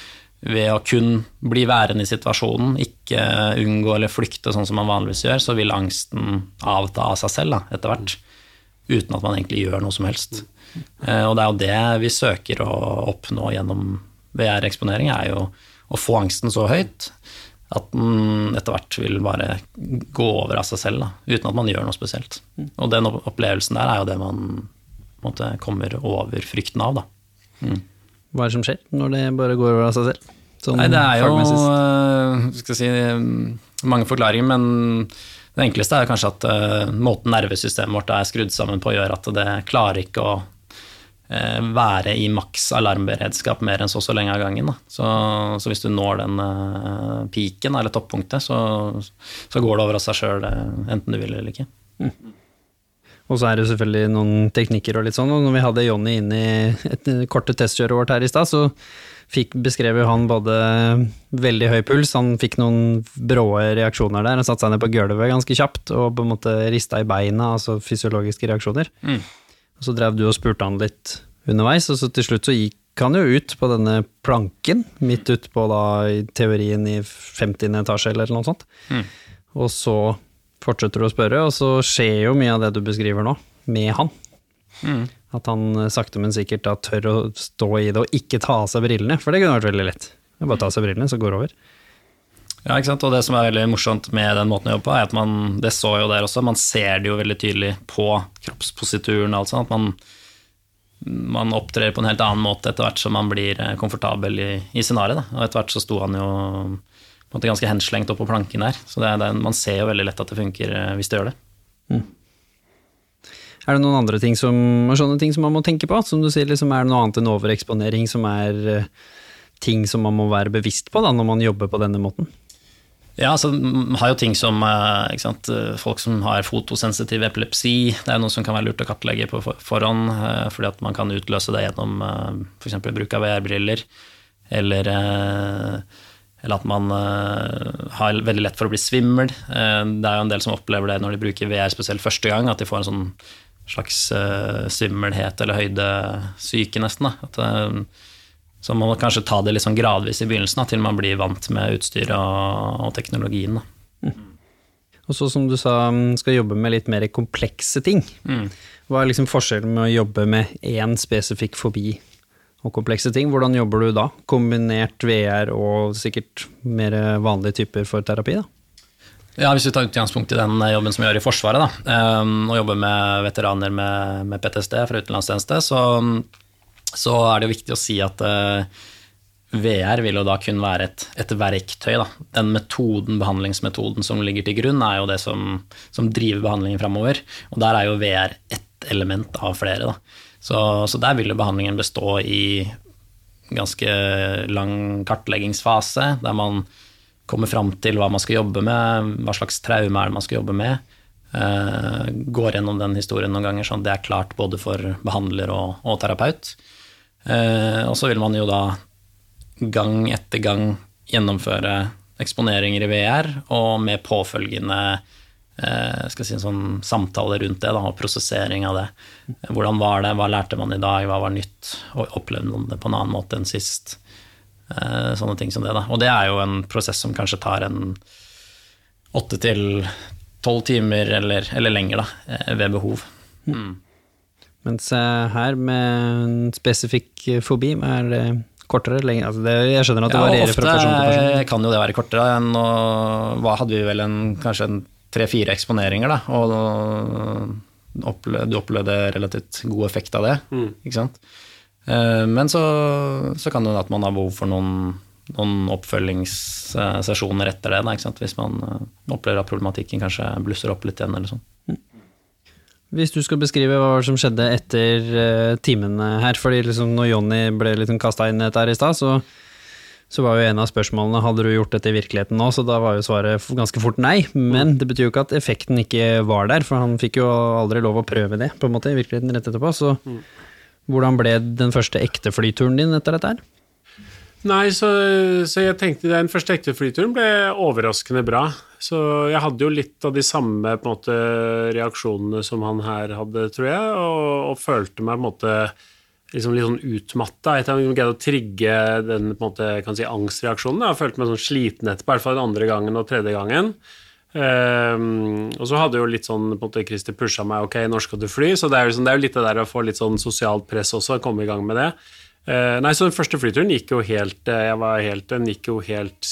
ved å kun bli værende i situasjonen, ikke unngå eller flykte sånn som man vanligvis gjør, så vil angsten avta av seg selv da, etter hvert. Uten at man egentlig gjør noe som helst. Eh, Og det er jo det vi søker å oppnå gjennom VR-eksponering, er jo å få angsten så høyt at den etter hvert vil bare gå over av seg selv, da, uten at man gjør noe spesielt. Og den opplevelsen der er jo det man måte, kommer over frykten av, da. Hva er det som skjer når det bare går over av seg selv? Sånn Nei, det er jo øh, skal si, øh, mange forklaringer, men det enkleste er kanskje at øh, måten nervesystemet vårt er skrudd sammen på, gjør at det klarer ikke å være i maks alarmberedskap mer enn så så lenge av gangen. Så, så hvis du når den øh, piken, eller toppunktet, så, så går det over av seg sjøl, enten du vil eller ikke. Og så er det selvfølgelig noen teknikker og litt sånn, og når vi hadde Jonny inn i et korte testkjøret vårt her i stad, så fikk, beskrev jo han både veldig høy puls, han fikk noen brå reaksjoner der, han satte seg ned på gulvet ganske kjapt og på en måte rista i beina, altså fysiologiske reaksjoner. Og så drev du og spurte han litt underveis, og så til slutt så gikk han jo ut på denne planken, midt utpå da i teorien i 50. etasje eller noe sånt. Og så fortsetter du å spørre, og så skjer jo mye av det du beskriver nå, med han. At han eh, sakte, men sikkert da tør å stå i det og ikke ta av seg brillene, for det kunne vært veldig lett. Bare ta av seg brillene, så går det over. Ja, ikke sant? Og det som er veldig morsomt med den måten å jobbe på, er at man, det så jo der også, man ser det jo veldig tydelig på kroppsposituren og at man, man opptrer på en helt annen måte etter hvert som man blir eh, komfortabel i, i scenariet. Og etter hvert så sto han jo på en måte ganske henslengt opp på planken der, så det, det, man ser jo veldig lett at det funker eh, hvis det gjør det. Er det noen andre ting som, sånne ting som man må tenke på? Som du sier, liksom, er det noe annet enn overeksponering som er eh, ting som man må være bevisst på da, når man jobber på denne måten? Ja, altså, man har jo ting som eh, sant, eh, folk som har fotosensitiv epilepsi. Det er noe som kan være lurt å kartlegge på forhånd, eh, fordi at man kan utløse det gjennom f.eks. bruk av VR-briller. Eller, eller at man har veldig lett for å bli svimmel. Det er jo en del som opplever det når de bruker VR spesielt første gang, at de får en sånn slags svimmelhet eller høydesyke, nesten. Da. At, så man må kanskje ta det litt sånn gradvis i begynnelsen, da, til man blir vant med utstyret og, og teknologien. Da. Og så som du sa, mm, skal jobbe med litt mer komplekse ting. Hva er liksom forskjellen med å jobbe med én spesifikk fobi og komplekse ting? Hvordan jobber du da? Kombinert VR og sikkert mer vanlige typer for terapi, da? Ja, Hvis vi tar utgangspunkt i den eh, jobben som vi gjør i Forsvaret, da, og jobber med veteraner med, med PTSD fra utenlandstjeneste, så, så er det jo viktig å si at uh, VR vil jo da kun være et, et verktøy. Da. Den metoden, behandlingsmetoden som ligger til grunn, er jo det som, som driver behandlingen framover. Og der er jo VR ett element av flere. Så, så der vil jo behandlingen bestå i ganske lang kartleggingsfase, der man kommer fram til hva man skal jobbe med, hva slags traume er det man skal jobbe med. Uh, går gjennom den historien noen ganger, sånn at det er klart både for behandler og, og terapeut. Uh, og så vil man jo da gang etter gang gjennomføre eksponeringer i VR, og med påfølgende eh, skal si, sånn samtale rundt det, da, og prosessering av det. Hvordan var det, hva lærte man i dag, hva var nytt, og opplevde man det på en annen måte enn sist? Eh, sånne ting som det. Da. Og det er jo en prosess som kanskje tar en åtte til tolv timer eller, eller lenger, da, eh, ved behov. Mm. Mens her med en spesifikk fobi, er det kortere? Lenger? Altså det, jeg skjønner at det ja, varierer fra person til person. Ofte kan jo det være kortere. enn å, hva hadde vi vel en, kanskje en tre-fire eksponeringer, da, og du opplevde relativt god effekt av det. Mm. ikke sant? Eh, men så, så kan det hende at man har behov for noen, noen oppfølgingssesjoner etter det, da, ikke sant? hvis man eh, opplever at problematikken kanskje blusser opp litt igjen. eller sånn. Hvis du skal beskrive hva som skjedde etter uh, timene her, fordi liksom når Jonny ble liksom kasta inn dette her i stad, så, så, var jo en av spørsmålene hadde du gjort dette i virkeligheten nå, så da var jo svaret ganske fort nei. Men det betyr jo ikke at effekten ikke var der, for han fikk jo aldri lov å prøve det på en måte i virkeligheten rett etterpå. Så mm. hvordan ble den første ekte flyturen din etter dette her? Nei, så, så, jeg tenkte den første ekte flyturen ble overraskende bra. Så jeg hadde jo litt av de samme måte, reaksjonene som han her hadde, tror jeg, og, og følte meg på en måte liksom litt sånn utmatta jeg greide å trigge den på en måte, kan si, angstreaksjonen. Jeg følte meg sånn sliten etterpå, i hvert fall den andre gangen og tredje gangen. Um, og så hadde jo litt sånn på en måte Christer pusha meg ok, når skal du fly? Så det er, jo, liksom, det er jo litt det der å få litt sånn sosialt press også, komme i gang med det. Uh, nei, så den første flyturen gikk jo helt eh, Jeg var helt Den gikk jo helt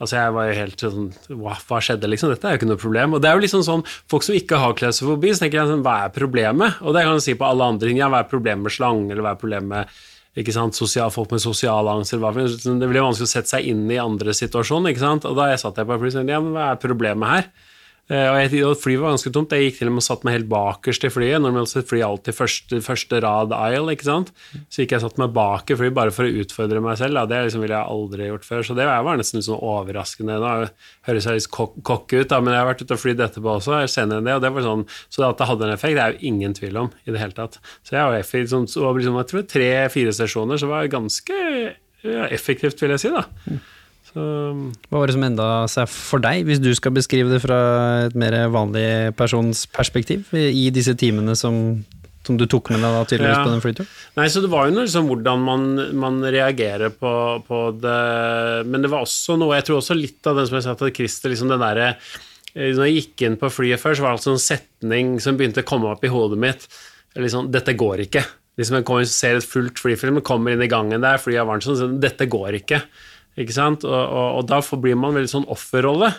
Altså jeg var jo helt sånn hva, hva, skjedde, liksom? Dette er jo ikke noe problem. Og det er jo liksom sånn Folk som ikke har klaustrofobi, så tenker jeg sånn Hva er problemet? Og det kan du si på alle andre ting. Ja, hva er problemet med slanger, eller hva er problemet med ikke sant, sosial, folk med sosial angst, eller hva Det blir vanskelig å sette seg inn i andre situasjoner, ikke sant. Og da jeg satt jeg på flyet, sånn, ja, men hva er problemet her? Eh, og, jeg, flyet var ganske tomt. Jeg gikk til og med og satt meg helt bakerst i flyet. Normalt sett flyet alltid første, første rad aisle, ikke sant. Så gikk jeg satt meg bak i flyet bare for å utfordre meg selv. Da. Det liksom ville jeg aldri gjort før. Så det var nesten litt sånn overraskende. Nå høres jeg litt kokk ut, da, men jeg har vært ute og flydd etterpå også, senere enn det. Og det var sånn, så at det hadde en effekt, det er jo ingen tvil om i det hele tatt. Så jeg var effektiv, sånn, så, liksom, jeg tror tre-fire sesjoner, så var det ganske effektivt, vil jeg si. da. Så, Hva var det som enda seg for deg, hvis du skal beskrive det fra et mer vanlig persons perspektiv, i disse timene som, som du tok med deg da, tydeligvis ja. på den flyturen? Nei, så Det var jo noe liksom hvordan man, man reagerer på, på, det Men det var også noe Jeg tror også litt av den som jeg sa til Christer, liksom den derre eh, Når jeg gikk inn på flyet før, så var det altså en setning som begynte å komme opp i hodet mitt. Liksom, dette går ikke. Liksom Jeg ser et fullt flyfilm, kommer inn i gangen der, flyet er varmt sånn, dette går ikke. Ikke sant? Og, og, og da blir man veldig sånn offerrolle.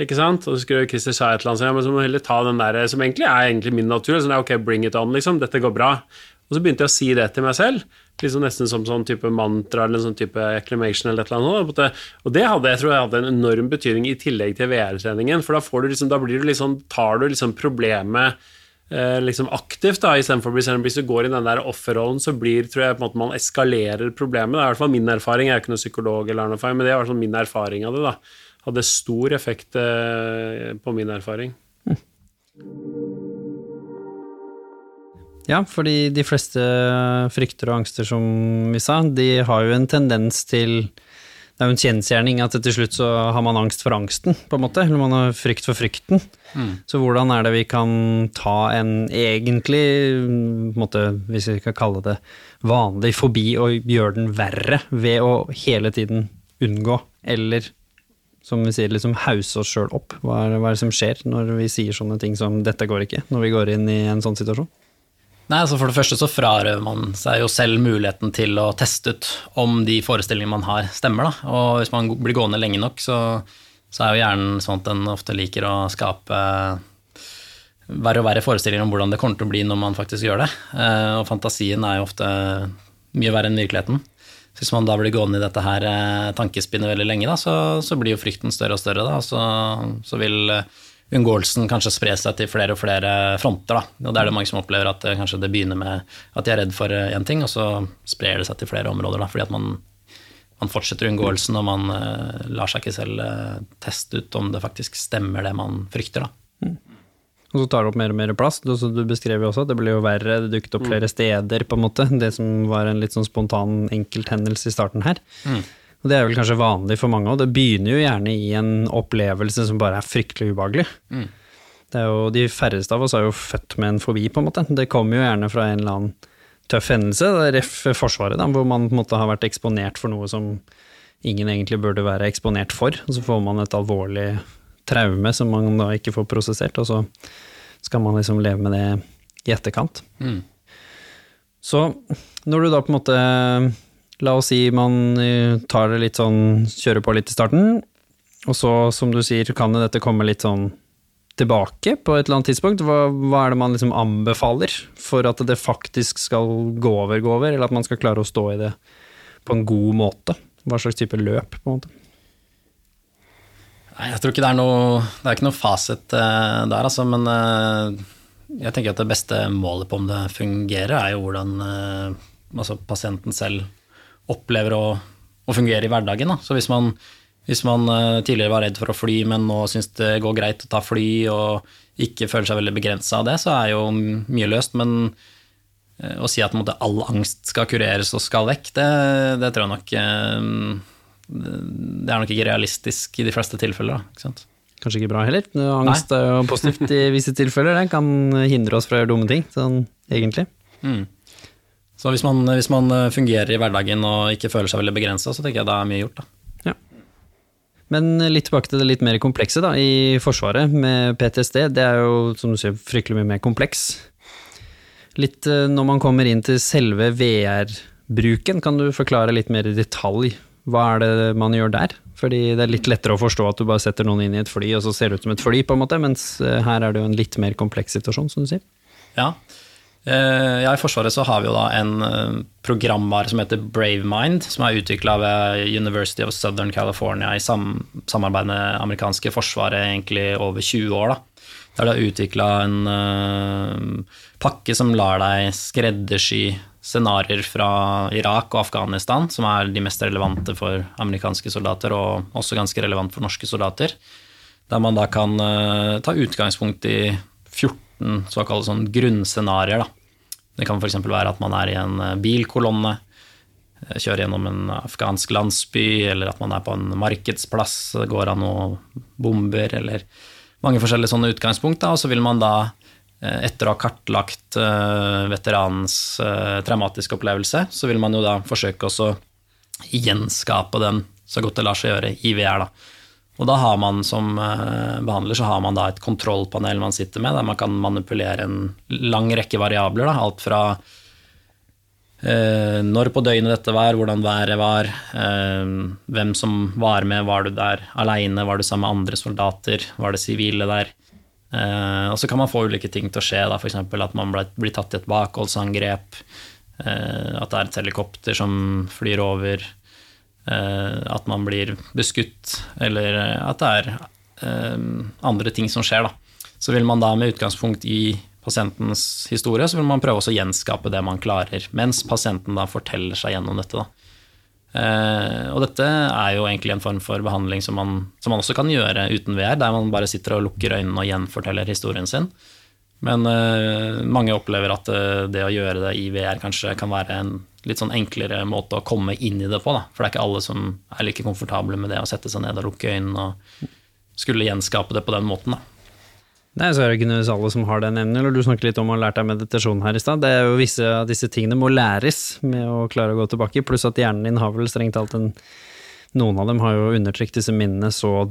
Ikke sant? Og så skulle Christer sa et eller annet, ja, men så må du heller ta den der som egentlig er egentlig min natur. Sånn, ok, bring it on, liksom. Dette går bra. Og så begynte jeg å si det til meg selv, liksom nesten som sånn type mantra eller sånn type acclamation eller et eller annet. Og det hadde, jeg tror jeg hadde en enorm betydning i tillegg til VR-treningen, for da, du liksom, da blir du liksom, tar du liksom problemet Eh, liksom aktivt, da, istedenfor å bli Hvis du går i den der offerrollen, så blir, tror jeg på en måte man eskalerer problemet. Det er i hvert fall min erfaring, jeg er ikke noen psykolog, eller noe men det er i min erfaring av det. da. Hadde stor effekt eh, på min erfaring. Ja, fordi de fleste frykter og angster, som vi sa, de har jo en tendens til det er jo en kjensgjerning at til slutt så har man angst for angsten, på en måte. Eller man har frykt for frykten. Mm. Så hvordan er det vi kan ta en egentlig, måte, hvis vi kan kalle det vanlig fobi, og gjøre den verre ved å hele tiden unngå, eller som vi sier, liksom hause oss sjøl opp? Hva er, hva er det som skjer når vi sier sånne ting som 'dette går ikke', når vi går inn i en sånn situasjon? Nei, altså For det første så frarøver man seg jo selv muligheten til å teste ut om de forestillingene man har, stemmer. da. Og hvis man blir gående lenge nok, så, så er jo hjernen sånn at den ofte liker å skape verre og verre forestillinger om hvordan det kommer til å bli når man faktisk gjør det. Eh, og fantasien er jo ofte mye verre enn virkeligheten. Så hvis man da blir gående i dette her eh, tankespinnet veldig lenge, da, så, så blir jo frykten større og større. Da, så, så vil eh, unngåelsen kanskje sprer seg til flere og flere fronter. Da. Og det er det mange som opplever at eh, kanskje det begynner med at de er redd for én ting, og så sprer det seg til flere områder. Da, fordi at man, man fortsetter unngåelsen, og man uh, lar seg ikke selv uh, teste ut om det faktisk stemmer det man frykter. Da. Og så tar det opp mer og mer plass. Du, så du beskrev jo også at det ble jo verre, det dukket opp flere steder, på en måte. Det som var en litt sånn spontan enkelthendelse i starten her. Og det er vel kanskje vanlig for mange, og det begynner jo gjerne i en opplevelse som bare er fryktelig ubehagelig. Det er jo, de færreste av oss er jo født med en fobi, på en måte. Det kommer jo gjerne fra en eller annen tøff hendelse, ref Forsvaret, da, hvor man på en måte har vært eksponert for noe som ingen egentlig burde være eksponert for, og så får man et alvorlig traume som man da ikke får prosessert, og så skal man liksom leve med det i etterkant. Så når du da på en måte La oss si man eh, tar det litt sånn, kjører på litt i starten, og så, som du sier, kan dette komme litt sånn tilbake på et eller annet tidspunkt. Hva, hva er det man liksom anbefaler for at det faktisk skal gå over, gå over, eller at man skal klare å stå i det på en god måte? Hva slags type løp, på en måte? Nei, jeg tror ikke det er noe Det er ikke noe fasit uh, der, altså, men uh, jeg tenker at det beste målet på om det fungerer, er jo hvordan uh, altså pasienten selv opplever å, å fungere i hverdagen. Da. Så hvis man, hvis man eh, tidligere var redd for å fly, men nå syns det går greit å ta fly og ikke føler seg veldig begrensa av det, så er jo mye løst. Men eh, å si at måte, all angst skal kureres og skal vekk, det, det tror jeg nok eh, Det er nok ikke realistisk i de fleste tilfeller. Da, ikke sant? Kanskje ikke bra heller. Angst er jo positivt i visse tilfeller, det kan hindre oss fra å gjøre dumme ting, sånn egentlig. Mm. Så hvis man, hvis man fungerer i hverdagen og ikke føler seg veldig begrensa, så tenker jeg det er mye gjort. da. Men litt tilbake til det litt mer komplekse da, i Forsvaret med PTSD. Det er jo, som du sier, fryktelig mye mer kompleks. Litt eh, når man kommer inn til selve VR-bruken, kan du forklare litt mer i detalj hva er det man gjør der? Fordi det er litt lettere å forstå at du bare setter noen inn i et fly, og så ser det ut som et fly, på en måte, mens eh, her er det jo en litt mer kompleks situasjon, som du sier. Ja. Eh, ja, I Forsvaret så har vi jo da en eh, programvare som heter Bravemind, som er utvikla ved University of Southern California i sam samarbeid med amerikanske forsvaret egentlig over 20 år. da. Der de har utvikla en uh, pakke som lar deg skreddersy scenarioer fra Irak og Afghanistan, som er de mest relevante for amerikanske soldater, og også ganske relevant for norske soldater. Der man da kan uh, ta utgangspunkt i 14 såkalte sånn grunnscenarioer. Det kan f.eks. være at man er i en eh, bilkolonne, eh, kjører gjennom en afghansk landsby, eller at man er på en markedsplass, går av noen bomber, eller mange forskjellige sånne utgangspunkt. Og så vil man da, eh, etter å ha kartlagt veteranens traumatiske opplevelse, så vil man jo da forsøke å gjenskape den så godt det lar seg gjøre i VR. da. Og da har man som eh, behandler så har man da et kontrollpanel man sitter med, der man kan manipulere en lang rekke variabler. Da. Alt fra eh, når på døgnet dette var, hvordan været var, eh, hvem som var med, var du der aleine, var du sammen med andre soldater, var det sivile der? Eh, og så kan man få ulike ting til å skje, f.eks. at man blir tatt i et bakholdsangrep, eh, at det er et helikopter som flyr over, at man blir beskutt, eller at det er eh, andre ting som skjer. Da. Så vil man da med utgangspunkt i pasientens historie, så vil man prøve å gjenskape det man klarer, mens pasienten da forteller seg gjennom dette. da. Eh, og dette er jo egentlig en form for behandling som man, som man også kan gjøre uten VR, der man bare sitter og lukker øynene og gjenforteller historien sin. Men uh, mange opplever at uh, det å gjøre det i VR kanskje kan være en litt sånn enklere måte å komme inn i det på. Da. For det er ikke alle som er like komfortable med det å sette seg ned og lukke øynene og skulle gjenskape det på den måten. da. Nei, så er det ikke nødvendigvis alle som har den evnen, eller du snakket litt om å ha lært deg meditasjon her i stad. Det er jo visse av disse tingene må læres med å klare å gå tilbake, pluss at hjernen din har vel strengt talt en Noen av dem har jo undertrykt disse minnene så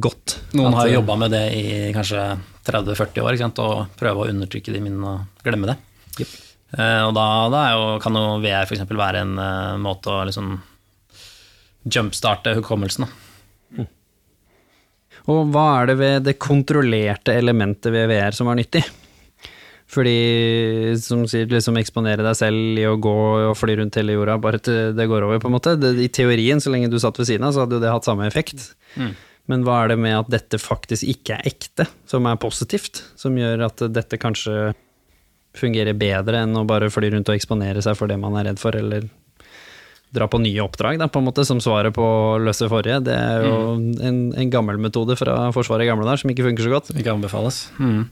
godt. Noen har har jobba med det i kanskje 30-40 år, og prøve å undertrykke de minnene og glemme det. Eh, og da, da jo, kan jo VR f.eks. være en uh, måte å liksom jumpstarte hukommelsen. Da. Og hva er det ved det kontrollerte elementet ved VR som er nyttig? Fordi, som sier, liksom eksponere deg selv i å gå og fly rundt hele jorda, bare til det går over, på en måte. Det, I teorien, så lenge du satt ved siden av, så hadde jo det hatt samme effekt. Men hva er det med at dette faktisk ikke er ekte, som er positivt, som gjør at dette kanskje fungerer bedre enn å bare fly rundt og eksponere seg for det man er redd for, eller dra på nye oppdrag, da, på en måte, som svaret på å løse forrige. Det er jo en, en gammel metode fra Forsvaret i gamle dager som ikke funker så godt. Ikke anbefales. Mm.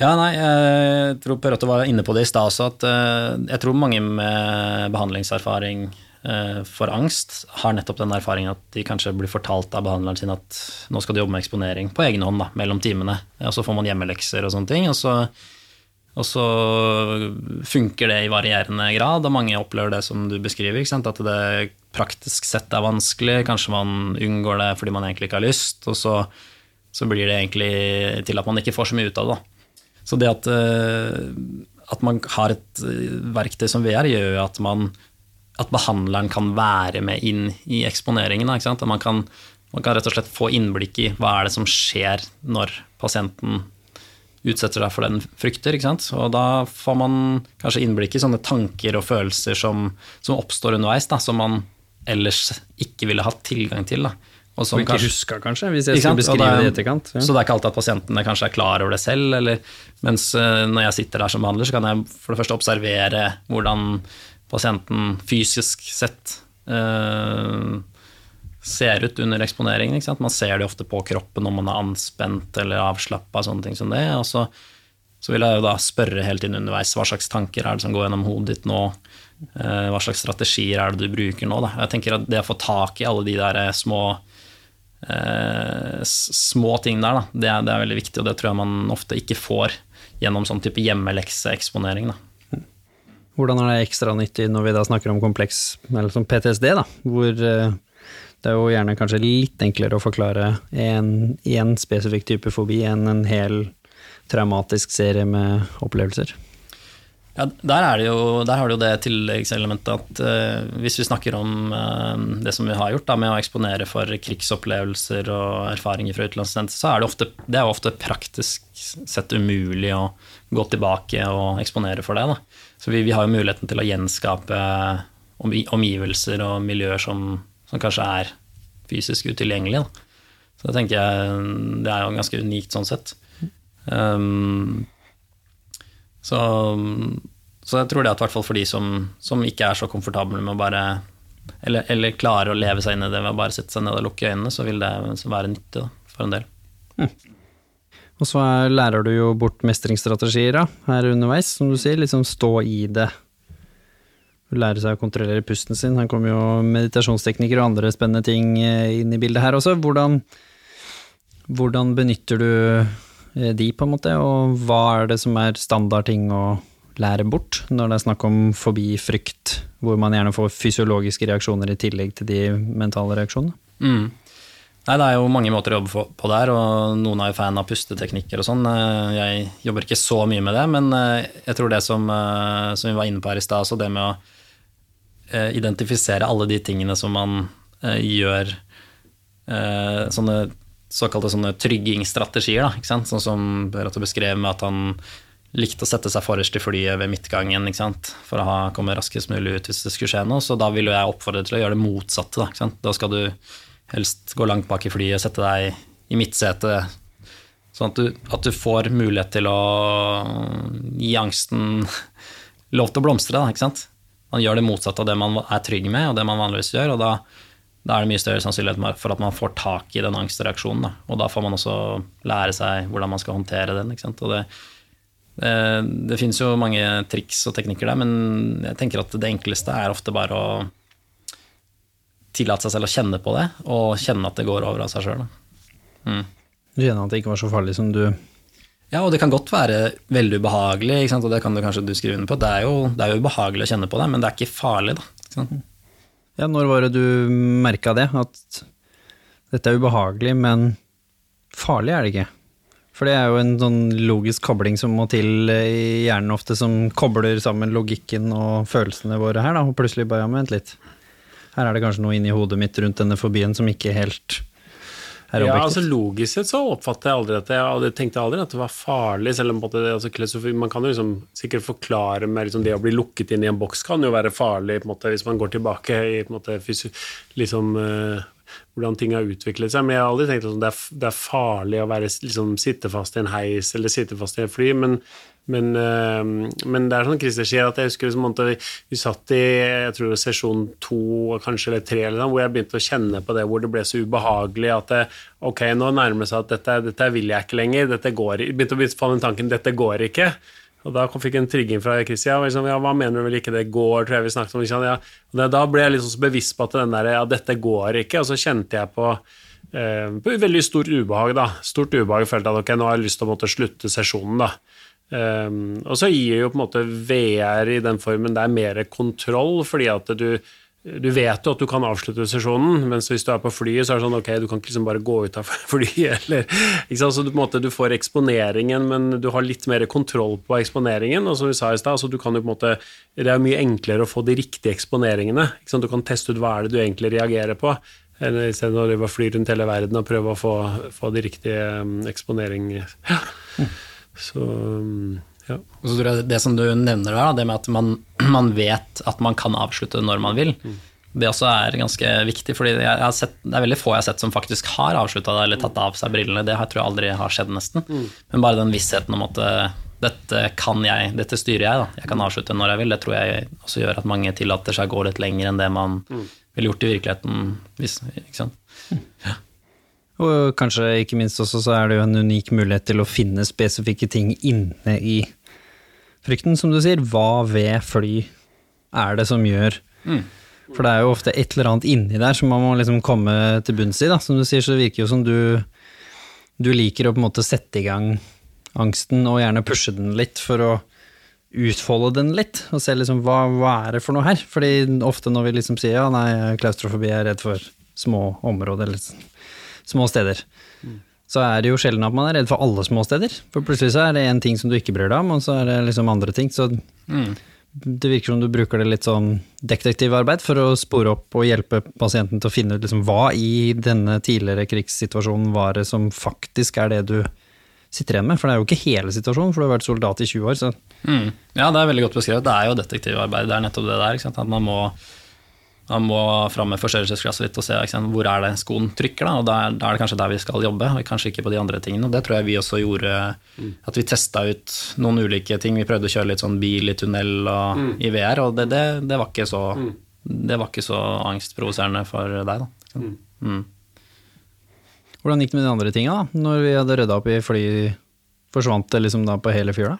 Ja, nei, jeg tror Per Otto var inne på det i stad også, at eh, jeg tror mange med behandlingserfaring eh, for angst har nettopp den erfaringen at de kanskje blir fortalt av behandleren sin at nå skal du jobbe med eksponering på egen hånd da, mellom timene, og så får man hjemmelekser og sånne ting. og så og så funker det i varierende grad, og mange opplever det som du beskriver. At det praktisk sett er vanskelig, kanskje man unngår det fordi man egentlig ikke har lyst, og så, så blir det egentlig til at man ikke får så mye ut av det. Så det at, eh, at man har et eh, verktøy som VR, gjør jo at, man, at behandleren kan være med inn i eksponeringen. At man kan, man kan rett og slett få innblikk i hva er det som skjer når pasienten utsetter seg for den frykter. ikke sant? Og da får man kanskje innblikk i sånne tanker og følelser som, som oppstår underveis, da, som man ellers ikke ville hatt tilgang til. da. Og som Og ikke huska, kanskje, hvis jeg skulle beskrive det i etterkant. Ja. Så det er ikke alltid at pasientene kanskje er klar over det selv, eller, mens eh, når jeg sitter der som behandler, så kan jeg for det første observere hvordan pasienten fysisk sett eh, ser ut under eksponeringen. Ikke sant? Man ser det ofte på kroppen om man er anspent eller avslappa, sånne ting som det. Og så, så vil jeg jo da spørre helt inn underveis hva slags tanker er det som går gjennom hodet ditt nå, Eh, hva slags strategier er det du bruker nå. Da? Jeg tenker at Det å få tak i alle de der eh, små eh, små ting der, da, det, er, det er veldig viktig, og det tror jeg man ofte ikke får gjennom sånn type hjemmelekseeksponering. da. Hvordan er det ekstra nyttig når vi da snakker om kompleks, eller som PTSD, da, hvor eh, det er jo gjerne kanskje litt enklere å forklare en, en spesifikk type fobi enn en hel traumatisk serie med opplevelser. Ja, der, er jo, der har du jo det tilleggselementet at uh, hvis vi snakker om uh, det som vi har gjort da, med å eksponere for krigsopplevelser og erfaringer fra utenlandstjeneste, så er det, ofte, det er ofte praktisk sett umulig å gå tilbake og eksponere for det. Da. Så vi, vi har jo muligheten til å gjenskape omgivelser og miljøer som, som kanskje er fysisk utilgjengelige. Da. Så det tenker jeg det er jo ganske unikt sånn sett. Um, så, så jeg tror det at i hvert fall for de som, som ikke er så komfortable med å bare eller, eller klarer å leve seg inn i det ved å bare sette seg ned og lukke øynene, så vil det være nyttig da, for en del. Og så er, lærer du jo bort mestringsstrategier da, her underveis, som du sier, liksom stå i det. Lære seg å kontrollere pusten sin. Her kommer jo meditasjonsteknikker og andre spennende ting eh, inn i bildet her også. Hvordan, hvordan benytter du eh, de, på en måte, og hva er det som er standardting å lære bort når det er snakk om fobi, frykt, hvor man gjerne får fysiologiske reaksjoner i tillegg til de mentale reaksjonene? Mm. Nei, Det er jo mange måter å jobbe på- der, og noen er jo fan av pusteteknikker og sånn. Eh, Jeg jobber ikke så mye med det, men jeg tror det som, som vi var inne på her i stad, altså det med å identifisere alle de tingene som man eh, gjør eh, sånne såkalte sånne tryggingsstrategier, da, sånn som Beate beskrev med at han likte å sette seg forrest i flyet ved midtgangen for å ha, komme raskest mulig ut hvis det skulle skje noe. Så da vil jeg oppfordre til å gjøre det motsatte. Da, da skal du helst gå langt bak i flyet sette deg i midtsetet, sånn at du, at du får mulighet til å gi angsten lov til å blomstre. Da, ikke sant? Man gjør det motsatte av det man er trygg med, og det man vanligvis gjør. og da da er det mye større sannsynlighet for at man får tak i den angstreaksjonen. Da. Og da får man også lære seg hvordan man skal håndtere den. Og det, det, det finnes jo mange triks og teknikker der, men jeg tenker at det enkleste er ofte bare å tillate seg selv å kjenne på det, og kjenne at det går over av seg sjøl. Du kjenner at det ikke var så farlig som du Ja, og det kan godt være veldig ubehagelig, og det kan du kanskje du skrive under på. Det er, jo, det er jo ubehagelig å kjenne på det, men det er ikke farlig, da. Ja, når var det du merka det? At dette er ubehagelig, men farlig er det ikke. For det er jo en sånn logisk kobling som må til i hjernen ofte, som kobler sammen logikken og følelsene våre her, da, og plutselig bare ja, vent litt. Her er det kanskje noe inni hodet mitt rundt denne fobien som ikke helt Ja, altså Logisk sett så oppfattet jeg aldri at jeg tenkte aldri at det var farlig. selv om måte, altså, Man kan jo liksom sikkert forklare med liksom, det å bli lukket inn i en boks kan jo være farlig måte, hvis man går tilbake i måte, liksom, uh, hvordan ting har utviklet seg. Men jeg har aldri tenkt at det er, det er farlig å være, liksom, sitte fast i en heis eller sitte fast i et fly. men men, eh, men det er sånn Christer sier, at jeg husker liksom, vi, vi satt i jeg tror det var sesjon to kanskje, eller tre, eller noe, hvor jeg begynte å kjenne på det, hvor det ble så ubehagelig at det, ok, nå nærmer det seg at dette, dette vil jeg ikke lenger. dette går, begynte å få den tanken dette går ikke. Og da fikk jeg en trigging fra Christian. Liksom, ja, hva mener du vel ikke det går, tror jeg vi snakket om. Liksom. Ja. Det, da ble jeg liksom så bevisst på at den der, ja, dette går ikke. Og så kjente jeg på, eh, på veldig stort ubehag. da. Stort ubehag. Følte at ok, nå har jeg lyst til å måtte slutte sesjonen. da. Um, og så gir jo på en måte VR i den formen det er mer kontroll, fordi at du, du vet jo at du kan avslutte sesjonen, mens hvis du er på flyet, så er det sånn ok, du kan ikke liksom bare gå ut av *laughs* flyet, eller ikke sant? Så du, på en måte, du får eksponeringen, men du har litt mer kontroll på eksponeringen. Og som vi sa i stad, så du kan jo på en måte Det er mye enklere å få de riktige eksponeringene. Ikke sant? Du kan teste ut hva er det du egentlig reagerer på. Enn istedenfor å fly rundt hele verden og prøve å få, få de riktige um, eksponeringer. Ja. *laughs* Så um, ja. Og så tror jeg Det som du nevner der, det med at man, *clears throat* man vet at man kan avslutte når man vil, det også er ganske viktig. fordi sett, Det er veldig få jeg har sett som faktisk har avslutta det eller tatt av seg brillene. Det tror jeg aldri har skjedd, nesten. Men bare den vissheten om at eh, dette kan jeg, dette styrer jeg, da. Jeg kan avslutte når jeg vil. Det tror jeg også gjør at mange tillater seg å gå litt lenger enn det man ville gjort i virkeligheten. Hvis, ikke sant? Og kanskje ikke minst også så er det jo en unik mulighet til å finne spesifikke ting inne i frykten, som du sier. Hva ved fly er det som gjør For det er jo ofte et eller annet inni der som man må liksom komme til bunns i, da. Som du sier, så virker jo som du, du liker å på en måte sette i gang angsten, og gjerne pushe den litt for å utfolde den litt, og se liksom hva, hva er det for noe her? Fordi ofte når vi liksom sier ja, nei, klaustrofobi er redd for små områder, eller små steder, så er det jo sjelden at man er redd for alle små steder. For plutselig så er det en ting som du ikke bryr deg om, og så er det liksom andre ting. Så det virker som du bruker det litt sånn detektivarbeid for å spore opp og hjelpe pasienten til å finne ut liksom hva i denne tidligere krigssituasjonen var det som faktisk er det du sitter igjen med. For det er jo ikke hele situasjonen, for du har vært soldat i 20 år, så Mm. Ja, det er veldig godt beskrevet. Det er jo detektivarbeid. Det er nettopp det der. At man må, man må fram med forstørrelsesglasset litt og se sant? hvor er det skoen trykker. Da, og da er, da er det kanskje der vi skal jobbe, og kanskje ikke på de andre tingene. Og det tror jeg vi også gjorde. At vi testa ut noen ulike ting. Vi prøvde å kjøre litt sånn bil i tunnel og i VR, og det, det, det, var ikke så, det var ikke så angstprovoserende for deg, da. Mm. Mm. hvordan gikk det med de andre tinga. Når vi hadde rydda opp i fly, forsvant det liksom da på hele fjøla?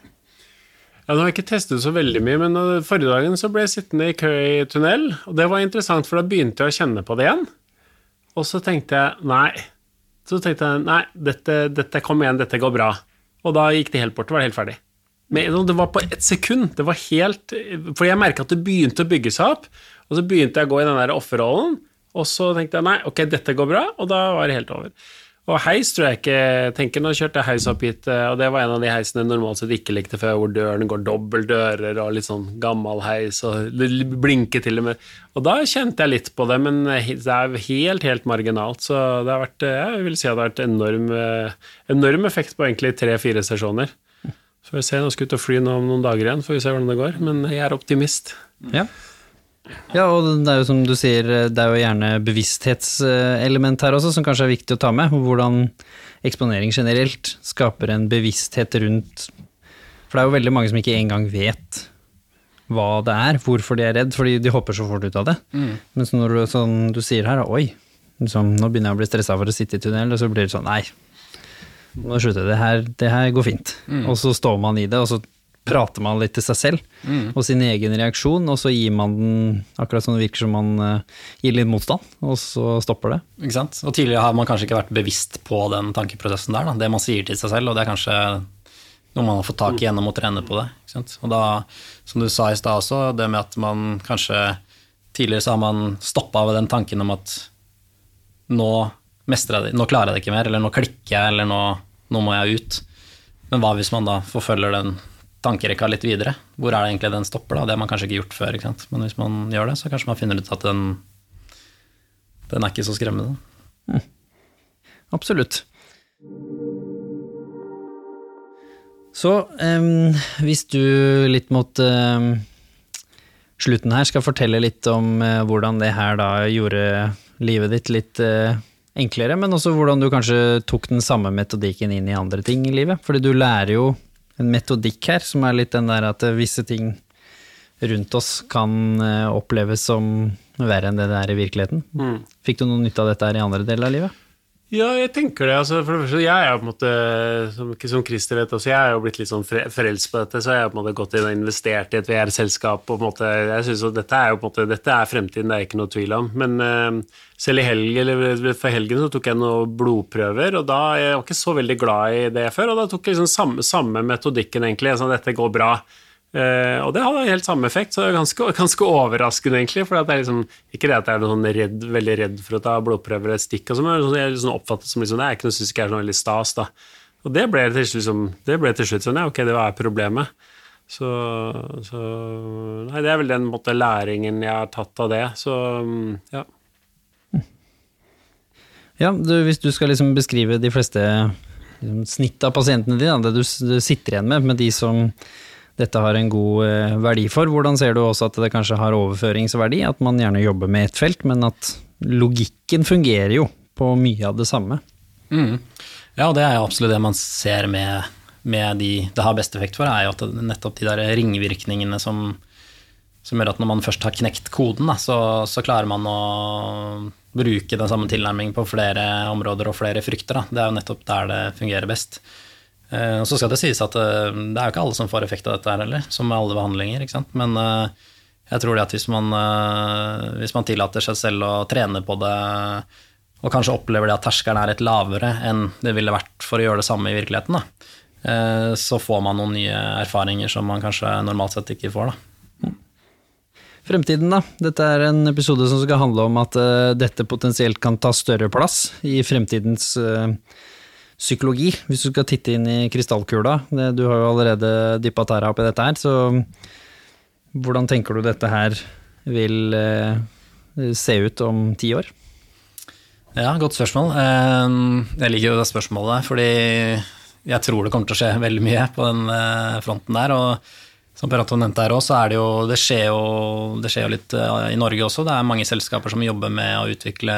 Ja, nå har jeg ikke testet så veldig mye, men uh, forrige dagen så ble jeg sittende i kø i tunnel, og det var interessant, for da begynte jeg å kjenne på det igjen. Og så tenkte jeg nei. Så tenkte jeg nei, dette, dette kom igjen, dette går bra. Og da gikk det helt bort, det var helt ferdig. Men det var på ett sekund. Det var helt For jeg merka at det begynte å bygge seg opp, og så begynte jeg å gå i den der offerrollen, og så tenkte jeg nei, ok, dette går bra, og da var det helt over. Og heis tror jeg ikke tenker Nå kjørte jeg heis opp hit, eh, og det var en av de heisene jeg normalt sett ikke likte før, hvor dørene går dobbelt dører og litt sånn gammel heis, og det blinker til og med. Og da kjente jeg litt på det, men det er helt, helt marginalt. Så det har vært, eh, jeg vil si at det har vært enorm, eh, enorm effekt på egentlig tre-fire sesjoner. Så får vi se, nå skal jeg ut og fly nå om noen dager igjen, får vi se hvordan det går. Men jeg er optimist. Ja. Ja, og det er jo som du sier, det er jo gjerne bevissthetselement her også, som kanskje er viktig å ta med. Hvordan eksponering generelt skaper en bevissthet rundt For det er jo veldig mange som ikke engang vet hva det er, hvorfor de er redd, fordi de hopper så fort ut av det. Mens når du, sånn, du sier her, oi, liksom, nå begynner jeg å bli stressa for å sitte i tunnel, og så blir det sånn, nei, nå slutter jeg det her, det her går fint. Og så står man i det, og så prater man litt til seg selv og sin egen reaksjon, og så gir man den akkurat som det virker som man eh, gir litt motstand, og så stopper det. Ikke sant? Og tidligere har man kanskje ikke vært bevisst på den tankeprosessen der, da. det man sier til seg selv, og det er kanskje noe man har fått tak i gjennom å trene på det. Ikke sant? Og da, som du sa i stad også, det med at man kanskje Tidligere så har man stoppa ved den tanken om at nå mestrer jeg det, nå klarer jeg det ikke mer, eller nå klikker jeg, eller nå, nå må jeg ut. Men hva hvis man da forfølger den tankerekka litt videre? Hvor er det egentlig den stopper? da? Det har man kanskje ikke gjort før. ikke sant? Men hvis man gjør det, så kanskje man finner ut at den, den er ikke så skremmende. absolutt. Så um, hvis du litt mot um, slutten her skal fortelle litt om uh, hvordan det her da gjorde livet ditt litt uh, enklere, men også hvordan du kanskje tok den samme metodikken inn i andre ting i livet. Fordi du lærer jo en metodikk her, som er litt den der at eh, visse ting rundt oss kan eh, oppleves som verre enn det det er i virkeligheten. Mm. Fikk du noe nytte av dette her i andre deler av livet? Ja, jeg tenker det. Altså, for det første, jeg er jo på en måte, som, som Christer vet også, jeg er jo blitt litt sånn frelst på dette, så jeg har på en måte gått inn og investert i et VR-selskap. og på en måte, jeg synes at Dette er på en måte, dette er fremtiden, det er ikke noe tvil om. Men uh, selv i helg, eller for helgen så tok jeg noen blodprøver, og da jeg var ikke så veldig glad i det før. Og da tok jeg liksom samme, samme metodikken, egentlig. sånn dette går bra. Eh, og det hadde helt samme effekt, så det er ganske, ganske overraskende, egentlig. For det er liksom, ikke det at jeg er sånn redd, veldig redd for å ta blodprøver eller stikk, og sånn, men sånn, jeg liksom oppfattet som liksom, det er ikke noe, synes ikke er sånn veldig stas. da. Og det ble til, liksom, det ble til slutt sånn, ja, ok, det var problemet. Så, så Nei, det er vel den måte, læringen jeg har tatt av det. Så ja. Ja, du, hvis du skal liksom beskrive de fleste liksom, snitt av pasientene dine, det du, du sitter igjen med, med de som dette har en god eh, verdi for, hvordan ser du også at det kanskje har overføringsverdi? At man gjerne jobber med ett felt, men at logikken fungerer jo på mye av det samme. Mm. Ja, det er absolutt det man ser med, med de det har best effekt for, er jo at nettopp de der ringvirkningene som, som gjør at når man først har knekt koden, da, så, så klarer man å bruke den samme tilnærmingen på flere områder og flere frykter. Da. Det er jo nettopp der det fungerer best. Eh, og så skal det sies at eh, det er jo ikke alle som får effekt av dette her heller, som med alle behandlinger. ikke sant? Men eh, jeg tror det at hvis man, hvis man tillater seg selv å trene på det, og kanskje opplever det at terskelen er litt lavere enn det ville vært for å gjøre det samme i virkeligheten, da, så får man noen nye erfaringer som man kanskje normalt sett ikke får. da. Fremtiden, da. Dette er en episode som skal handle om at dette potensielt kan ta større plass i fremtidens eh, psykologi. Hvis du skal titte inn i krystallkula, du har jo allerede dyppa tæra oppi dette her, så hvordan tenker du dette her vil eh, se ut om ti år? Ja, godt spørsmål. Eh, Jeg liker jo det spørsmålet, fordi jeg tror det kommer til å skje veldig mye på den eh, fronten der. og som Per Otto nevnte her også, så er det jo det skjer jo, det skjer jo litt eh, i Norge også. Det er mange selskaper som jobber med å utvikle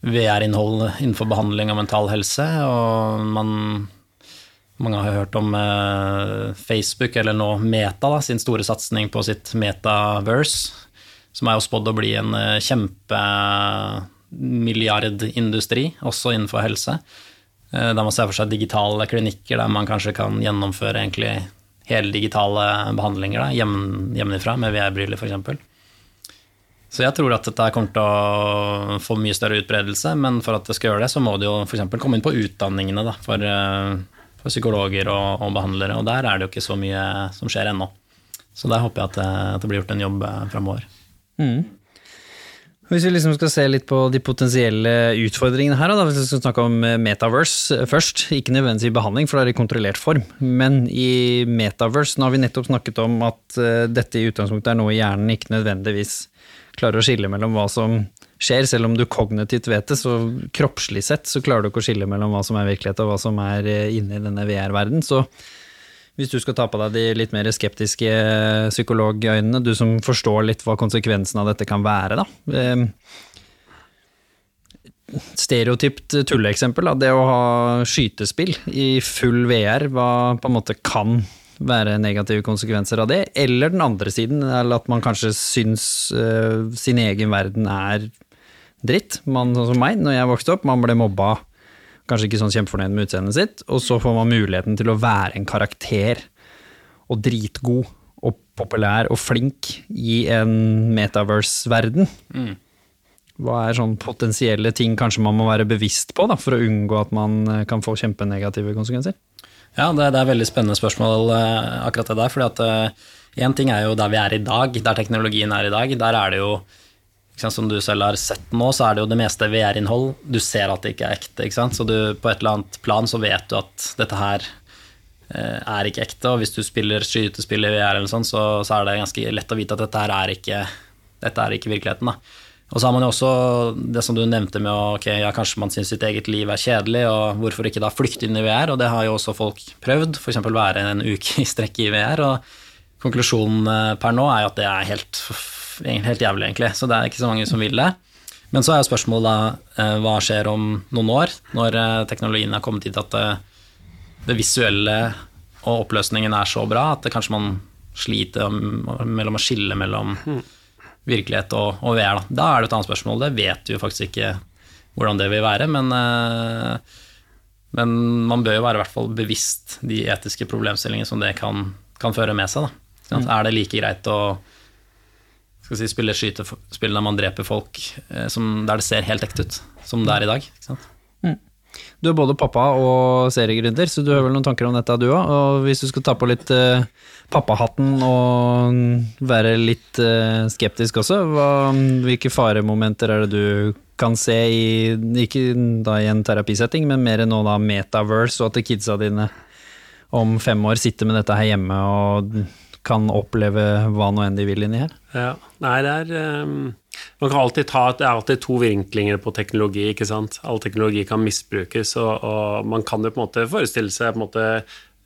VR-innhold innenfor behandling av mental helse. Og man, mange har hørt om eh, Facebook, eller nå Meta, da, sin store satsing på sitt Metaverse, som er jo spådd å bli en eh, kjempemilliardindustri, også innenfor helse. Eh, Der man ser for seg digitale klinikker der man kanskje kan gjennomføre egentlig heldigitale behandlinger da, hjem, hjemmefra med VR-briller f.eks. Så jeg tror at dette kommer til å få mye større utbredelse, men for at det skal gjøre det, så må det jo f.eks. komme inn på utdanningene da, for, eh, for psykologer og, og behandlere, og der er det jo ikke så mye som skjer ennå. Så der håper jeg at det, at det blir gjort en jobb framover. Mm. Hvis vi liksom skal se litt på de potensielle utfordringene her, da, hvis vi skal snakke om eh, metaverse eh, først, ikke nødvendigvis i behandling, for det er i kontrollert form, men i metaverse, nå har vi nettopp snakket om at eh, dette i utgangspunktet er noe hjernen ikke nødvendigvis klarer å skille mellom hva som skjer, selv om du kognitivt vet det, så kroppslig sett så klarer du ikke å skille mellom hva som er virkelighet og hva som er eh, inne i denne VR-verdenen. så hvis du skal ta på deg de litt mer skeptiske psykologøynene, du som forstår litt hva konsekvensen av dette kan være, da. Eh, Stereotypt tulleeksempel, det å ha skytespill i full VR, hva på en måte kan være negative konsekvenser av det, eller den andre siden, eller at man kanskje syns uh, sin egen verden er dritt. Man, sånn som meg, når jeg vokste opp, man ble mobba kanskje ikke sånn kjempefornøyd med utseendet sitt, og så får man muligheten til å være en karakter, og dritgod og populær og flink i en metaverse-verden. Hva er sånn potensielle ting kanskje man må være bevisst på da, for å unngå at man eh, kan få kjempenegative konsekvenser? Ja, det, det er veldig spennende spørsmål, eh, akkurat det der. fordi at én ting er jo der vi er i dag, der teknologien er i dag. Der er det jo, som du selv har sett nå, så er det jo det meste VR-innhold. Du ser at det ikke er ekte. ikke sant? Så du, på et eller annet plan så vet du at dette her eh, er ikke ekte. Og hvis du spiller skytespill i VR, eller sånn, så, så er det ganske lett å vite at dette her er ikke, dette er ikke virkeligheten. da. Og så har man jo også det som du nevnte med ok, ja, kanskje man syns sitt eget liv er kjedelig, og hvorfor ikke da flykte inn i VR? Og det har jo også folk prøvd, f.eks. være en uke i strekk i VR. Og konklusjonen eh, per nå er jo at det er helt, helt jævlig, egentlig. Så det er ikke så mange som vil det. Men så er jo spørsmålet da eh, hva skjer om noen år, når eh, teknologien er kommet dit at det, det visuelle og oppløsningen er så bra at det kanskje man sliter mellom å skille mellom virkelighet og, og VR. Da. da er det et annet spørsmål. Det vet jo faktisk ikke hvordan det vil være, men, eh, men man bør jo være i hvert fall bevisst de etiske problemstillingene som det kan, kan føre med seg. Da. Er det like greit å si, spille skytespill der man dreper folk eh, som, der det ser helt ekte ut, som det er i dag? Ikke sant? Du er både pappa og seriegründer, så du har vel noen tanker om dette, du òg. Og hvis du skal ta på litt uh, pappahatten og være litt uh, skeptisk også, hva, hvilke faremomenter er det du kan se i, ikke da i en terapisetting, men mer nå da metaverse, og at kidsa dine om fem år sitter med dette her hjemme og kan oppleve hva nå enn de vil inni her? Ja, nei, det er um, Man kan alltid ta Det er alltid to vinklinger på teknologi, ikke sant. All teknologi kan misbrukes, og, og man kan jo på en måte forestille seg på en måte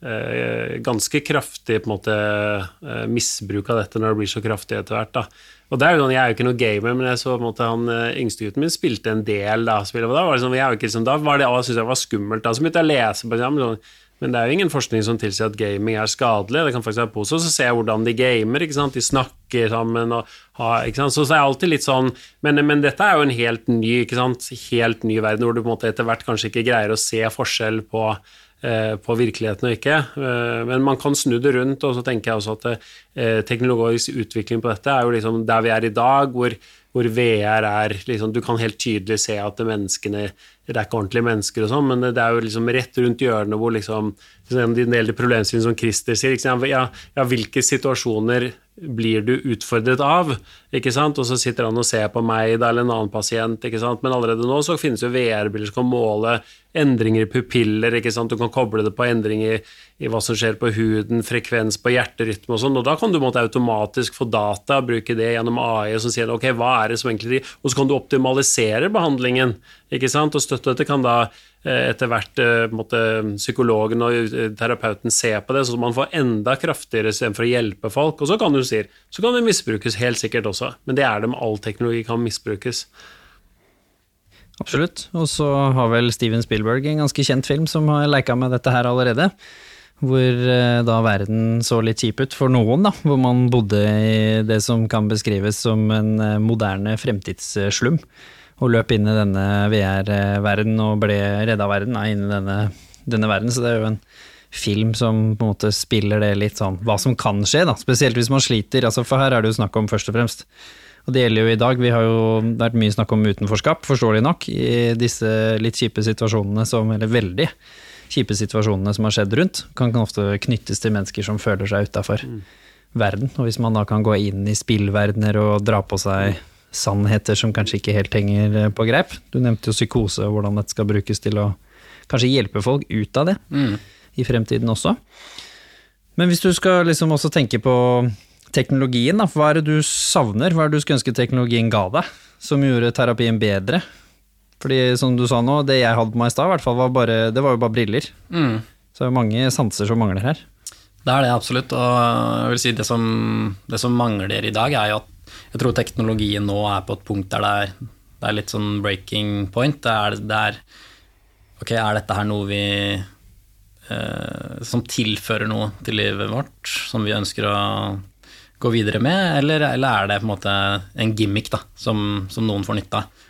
eh, ganske kraftig på en måte eh, misbruk av dette når det blir så kraftig etter hvert. da. Og er jo sånn, Jeg er jo ikke noen gamer, men jeg så på en måte han uh, yngstegutten min spilte en del da, spillet, og da var det sånn, jeg liksom, da var det, jeg syntes jeg var skummelt. da, Så begynte jeg å lese på det, sånn, men det er jo ingen forskning som tilsier at gaming er skadelig. Det kan faktisk være positivt. Så ser jeg hvordan de gamer. ikke sant? De snakker sammen og har ikke sant? Så så er alltid litt sånn men, men, dette er jo en helt ny ikke sant? Helt ny verden hvor du på en måte etter hvert kanskje ikke greier å se forskjell på, eh, på virkeligheten og ikke. Eh, men man kan snu det rundt, og så tenker jeg også at eh, teknologisk utvikling på dette er jo liksom der vi er i dag, hvor, hvor VR er liksom Du kan helt tydelig se at menneskene det er ikke ordentlige mennesker og sånn, men det er jo liksom rett rundt hjørnet hvor liksom En del av problemstillingene som Christer sier, ja, ja, hvilke situasjoner blir du utfordret av? Ikke sant? Og så sitter han og ser på meg da, eller en annen pasient, ikke sant? men allerede nå så finnes jo VR-bilder som kan måle endringer i pupiller, ikke sant? du kan koble det på endringer i hva som skjer på huden, frekvens på hjerterytme og sånn, og da kan du måtte automatisk få data, bruke det gjennom AI, som sier ok, hva er det som egentlig Og så kan du optimalisere behandlingen, ikke sant, og støtte dette kan da eh, etter hvert eh, måtte, psykologen og eh, terapeuten se på det, så man får enda kraftigere istedenfor å hjelpe folk. Og så kan du si, så kan det misbrukes helt sikkert også, men det er det med all teknologi kan misbrukes. Absolutt. Og så har vel Steven Spielberg en ganske kjent film som har leika med dette her allerede. Hvor eh, da verden så litt kjip ut for noen, da. Hvor man bodde i det som kan beskrives som en eh, moderne fremtidsslum. Og løp inn i denne VR-verden og ble redda verden inn i denne, denne verden. Så det er jo en film som på en måte spiller det litt sånn hva som kan skje, da. Spesielt hvis man sliter. Altså, for her er det jo snakk om først og fremst og det gjelder jo i dag. Vi har jo vært mye snakk om utenforskap, forståelig nok, i disse litt kjipe situasjonene som Eller veldig kjipe situasjonene som har skjedd rundt, kan, kan ofte knyttes til mennesker som føler seg utafor mm. verden. Og hvis man da kan gå inn i spillverdener og dra på seg sannheter som kanskje ikke helt henger eh, på greip Du nevnte jo psykose og hvordan dette skal brukes til å kanskje hjelpe folk ut av det mm. I fremtiden også. Men hvis du skal liksom også tenke på teknologien, da, hva er det du savner? Hva er det du skulle ønske teknologien ga deg, som gjorde terapien bedre? Fordi som du sa nå, det jeg hadde på meg i stad, var det var jo bare briller. Mm. Så det er mange sanser som mangler her. Det er det absolutt, og jeg vil si det som, det som mangler i dag, er jo at jeg tror teknologien nå er på et punkt der det er, det er litt sånn breaking point. Det er, det er, Ok, er dette her noe vi Som tilfører noe til livet vårt, som vi ønsker å gå videre med, eller, eller er det på en måte en gimmick da, som, som noen får nytte av?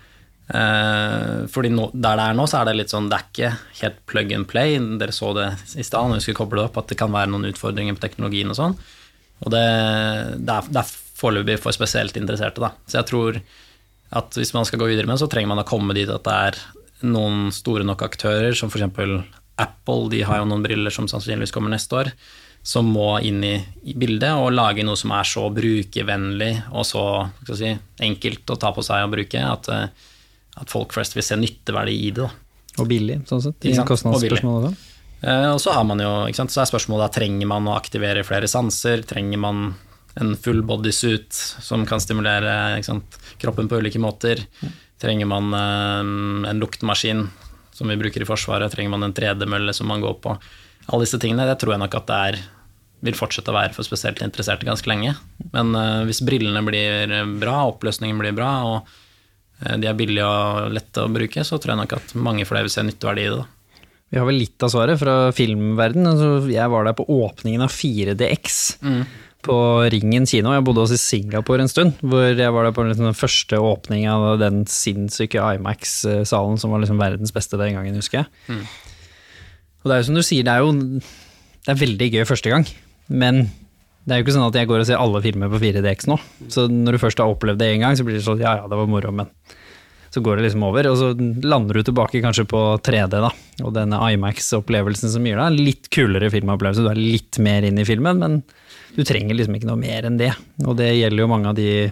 Eh, fordi no, der det er nå, så er det litt sånn Det er ikke helt plug and play. Dere så det i stad når vi skulle koble det opp, at det kan være noen utfordringer på teknologien og sånn. Og det, det er, det er foreløpig for spesielt interesserte, da. Så jeg tror at hvis man skal gå videre med så trenger man å komme dit at det er noen store nok aktører, som f.eks. Apple, de har jo noen briller som sannsynligvis kommer neste år som må inn i, bildet og lage noe som er så brukervennlig og så si, enkelt å ta på seg og bruke, at, eh, at folk flest vil se nytteverdi i det. Da. Og billig, sånn sett. I kostnadsspørsmålet også. Eh, og så har man jo, så er spørsmålet trenger man å aktivere flere sanser, trenger man en full bodysuit som kan stimulere sant, kroppen på ulike måter? Trenger man eh, en luktmaskin som vi bruker i Forsvaret? Trenger man en tredemølle som man går på? Alle disse tingene, det tror jeg nok at det er vil fortsette å være for spesielt interesserte ganske lenge. Men eh, hvis brillene blir bra, oppløsningen blir bra, og eh, de er billige og lette å bruke, så tror jeg nok at mange flere vil se nytteverdi i det. da. Vi har vel litt av svaret fra filmverdenen. Altså, jeg var der på åpningen av 4DX på Ringen kino. Jeg bodde også i Singapore en stund, hvor jeg var der på liksom den første åpningen av den sinnssyke Imax-salen som var liksom verdens beste den gangen, husker jeg. Og det er jo som du sier, det er jo det er veldig gøy første gang, men det er jo ikke sånn at jeg går og ser alle filmer på 4DX nå. Så når du først har opplevd det én gang, så blir det sånn ja ja, det var moro, men så går det liksom over, og så lander du tilbake kanskje på 3D, da. Og denne IMAX-opplevelsen som gir deg en litt kulere filmopplevelse. Du er litt mer inn i filmen, men du trenger liksom ikke noe mer enn det. Og det gjelder jo mange av de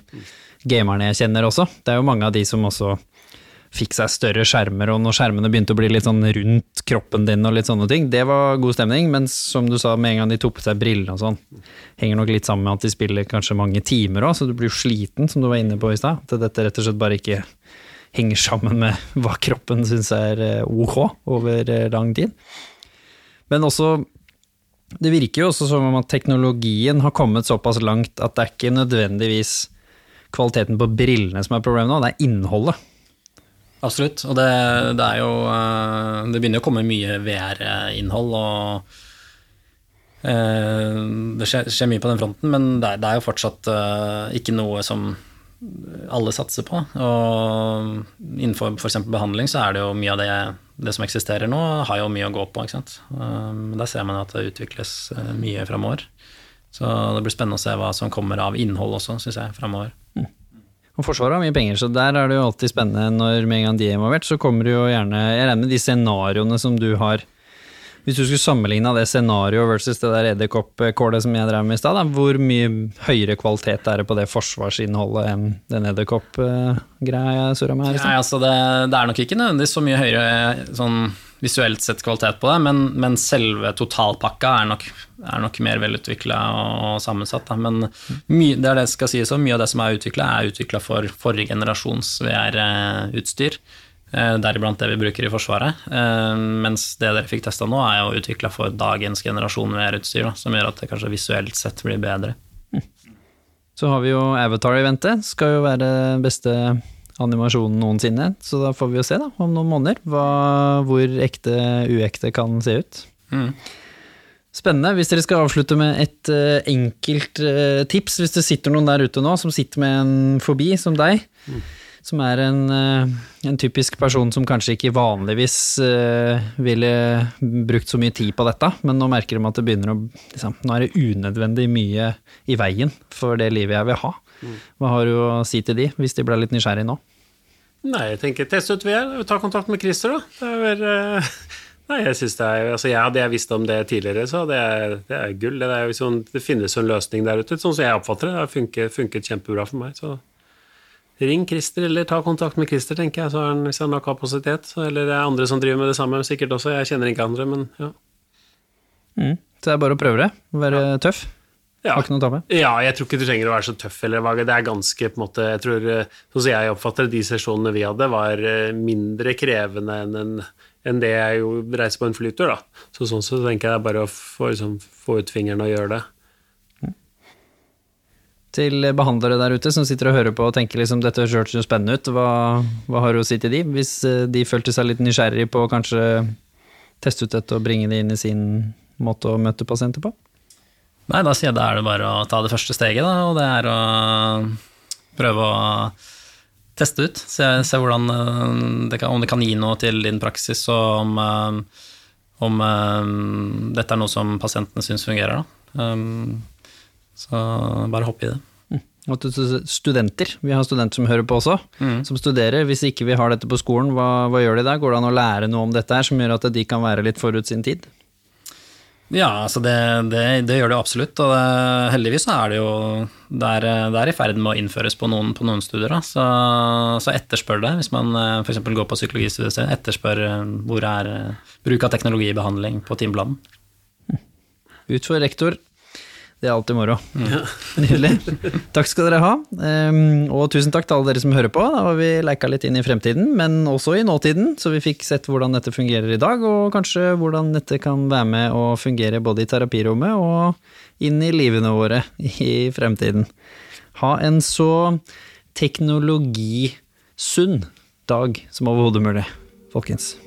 gamerne jeg kjenner også. Det er jo mange av de som også fikk seg større skjermer, og når skjermene begynte å bli litt sånn rundt kroppen din og litt sånne ting, det var god stemning, men som du sa, med en gang de tok på seg brillene og sånn, henger nok litt sammen med at de spiller kanskje mange timer òg, så du blir jo sliten, som du var inne på i stad. At dette rett og slett bare ikke henger sammen med hva kroppen syns er eh, ok over eh, lang tid. Men også Det virker jo også som om at teknologien har kommet såpass langt at det er ikke nødvendigvis kvaliteten på brillene som er problemet nå, det er innholdet. Absolutt. Og det, det er jo eh, Det begynner å komme mye VR-innhold, og eh, det skjer, skjer mye på den fronten, men det er, det er jo fortsatt eh, ikke noe som alle satser på. Og innenfor f.eks. behandling så er det jo mye av det, det som eksisterer nå, har jo mye å gå på. ikke sant? Men der ser man at det utvikles eh, mye framover. Så det blir spennende å se hva som kommer av innhold også, syns jeg, framover. Og Forsvaret har mye penger, så der er det jo alltid spennende når med en gang de er involvert, så kommer det jo gjerne Jeg regner med de scenarioene som du har Hvis du skulle sammenligna det scenarioet versus det der edderkoppkålet som jeg drev med i stad, hvor mye høyere kvalitet er det på det forsvarsinnholdet enn den edderkoppgreia jeg surra med her? Nei, altså det, det er nok ikke nødvendigvis så mye høyere sånn visuelt sett kvalitet på det, men, men selve totalpakka er nok, er nok mer velutvikla og sammensatt. Da. Men mye, det er det skal sies, mye av det som er utvikla, er utvikla for forrige generasjons VR-utstyr. Eh, Deriblant det vi bruker i Forsvaret. Eh, Mens det dere fikk testa nå, er jo utvikla for dagens generasjon VR-utstyr, som gjør at det kanskje visuelt sett blir bedre. Så har vi jo Avatar-eventet, skal jo være beste animasjonen noensinne, så da får vi jo se da, om noen måneder hva, hvor ekte uekte kan se ut. Mm. Spennende. Hvis dere skal avslutte med et uh, enkelt uh, tips, hvis det sitter noen der ute nå som sitter med en fobi som deg, som er en, eh, en typisk person som kanskje ikke vanligvis eh, ville brukt så mye tid på dette, men nå merker de at det begynner å liksom, Nå er det unødvendig mye i veien for det livet jeg vil ha. Hva har du å si til de, hvis de ble litt nysgjerrige nå? Nei, jeg tenker test ut VR. Ta kontakt med Christer, da. Det er vel eh, *laughs* Nei, jeg synes det er Altså, jeg hadde jeg visst om det tidligere, så det er, det er gull. Det, er sånn, det finnes en løsning der ute, sånn som jeg oppfatter det. Det har funket, funket kjempebra for meg. Så ring Christer, eller ta kontakt med Christer, tenker jeg, så han, hvis han har kapasitet. Eller det er andre som driver med det samme, sikkert også. Jeg kjenner ikke andre, men ja. Så det er bare å prøve det. Være tøff. Ja. Har ikke noe å tape. Ja, jeg tror ikke du trenger å være så tøff eller vage. Det er ganske på en måte Jeg tror, eh, sånn som jeg oppfatter de sesjonene vi hadde, var eh, mindre krevende enn en, enn det jeg jo reiser på en flytur, da. Så sånn så tenker jeg det er bare å få, liksom, få ut fingeren og gjøre det. Til behandlere der ute som sitter og hører på og tenker liksom dette høres jo spennende ut, hva, hva har du å si til de? Hvis eh, de følte seg litt nysgjerrig på å kanskje teste ut dette og bringe det inn i sin måte å møte pasienter på? Nei, da sier jeg da er det bare å ta det første steget, da, og det er å prøve å teste ut. Se, se eh, det kan, om det kan gi noe til din praksis, og om, eh, om dette er noe som pasientene syns fungerer. Da. Um, så bare hopp i det. Og til studenter, vi har studenter som hører på også, som studerer. Hvis ikke vi har dette på skolen, hva, hva gjør de da? Går det an å lære noe om dette her som gjør at de kan være litt forut sin tid? Ja, altså det, det, det gjør det absolutt, og det, heldigvis så er det jo det er, er i ferd med å innføres på noen, på noen studier. Så, så etterspør det, hvis man f.eks. går på psykologistudiet, etterspør eh, hvor er eh, bruk av teknologi i behandling på timeplanen. Ut for rektor. Det er alltid moro. *laughs* Nydelig. Takk skal dere ha. Um, og tusen takk til alle dere som hører på. Da har vi leika litt inn i fremtiden, men også i nåtiden, så vi fikk sett hvordan dette fungerer i dag, og kanskje hvordan dette kan være med å fungere både i terapirommet og inn i livene våre i fremtiden. Ha en så teknologisunn dag som overhodet mulig, folkens.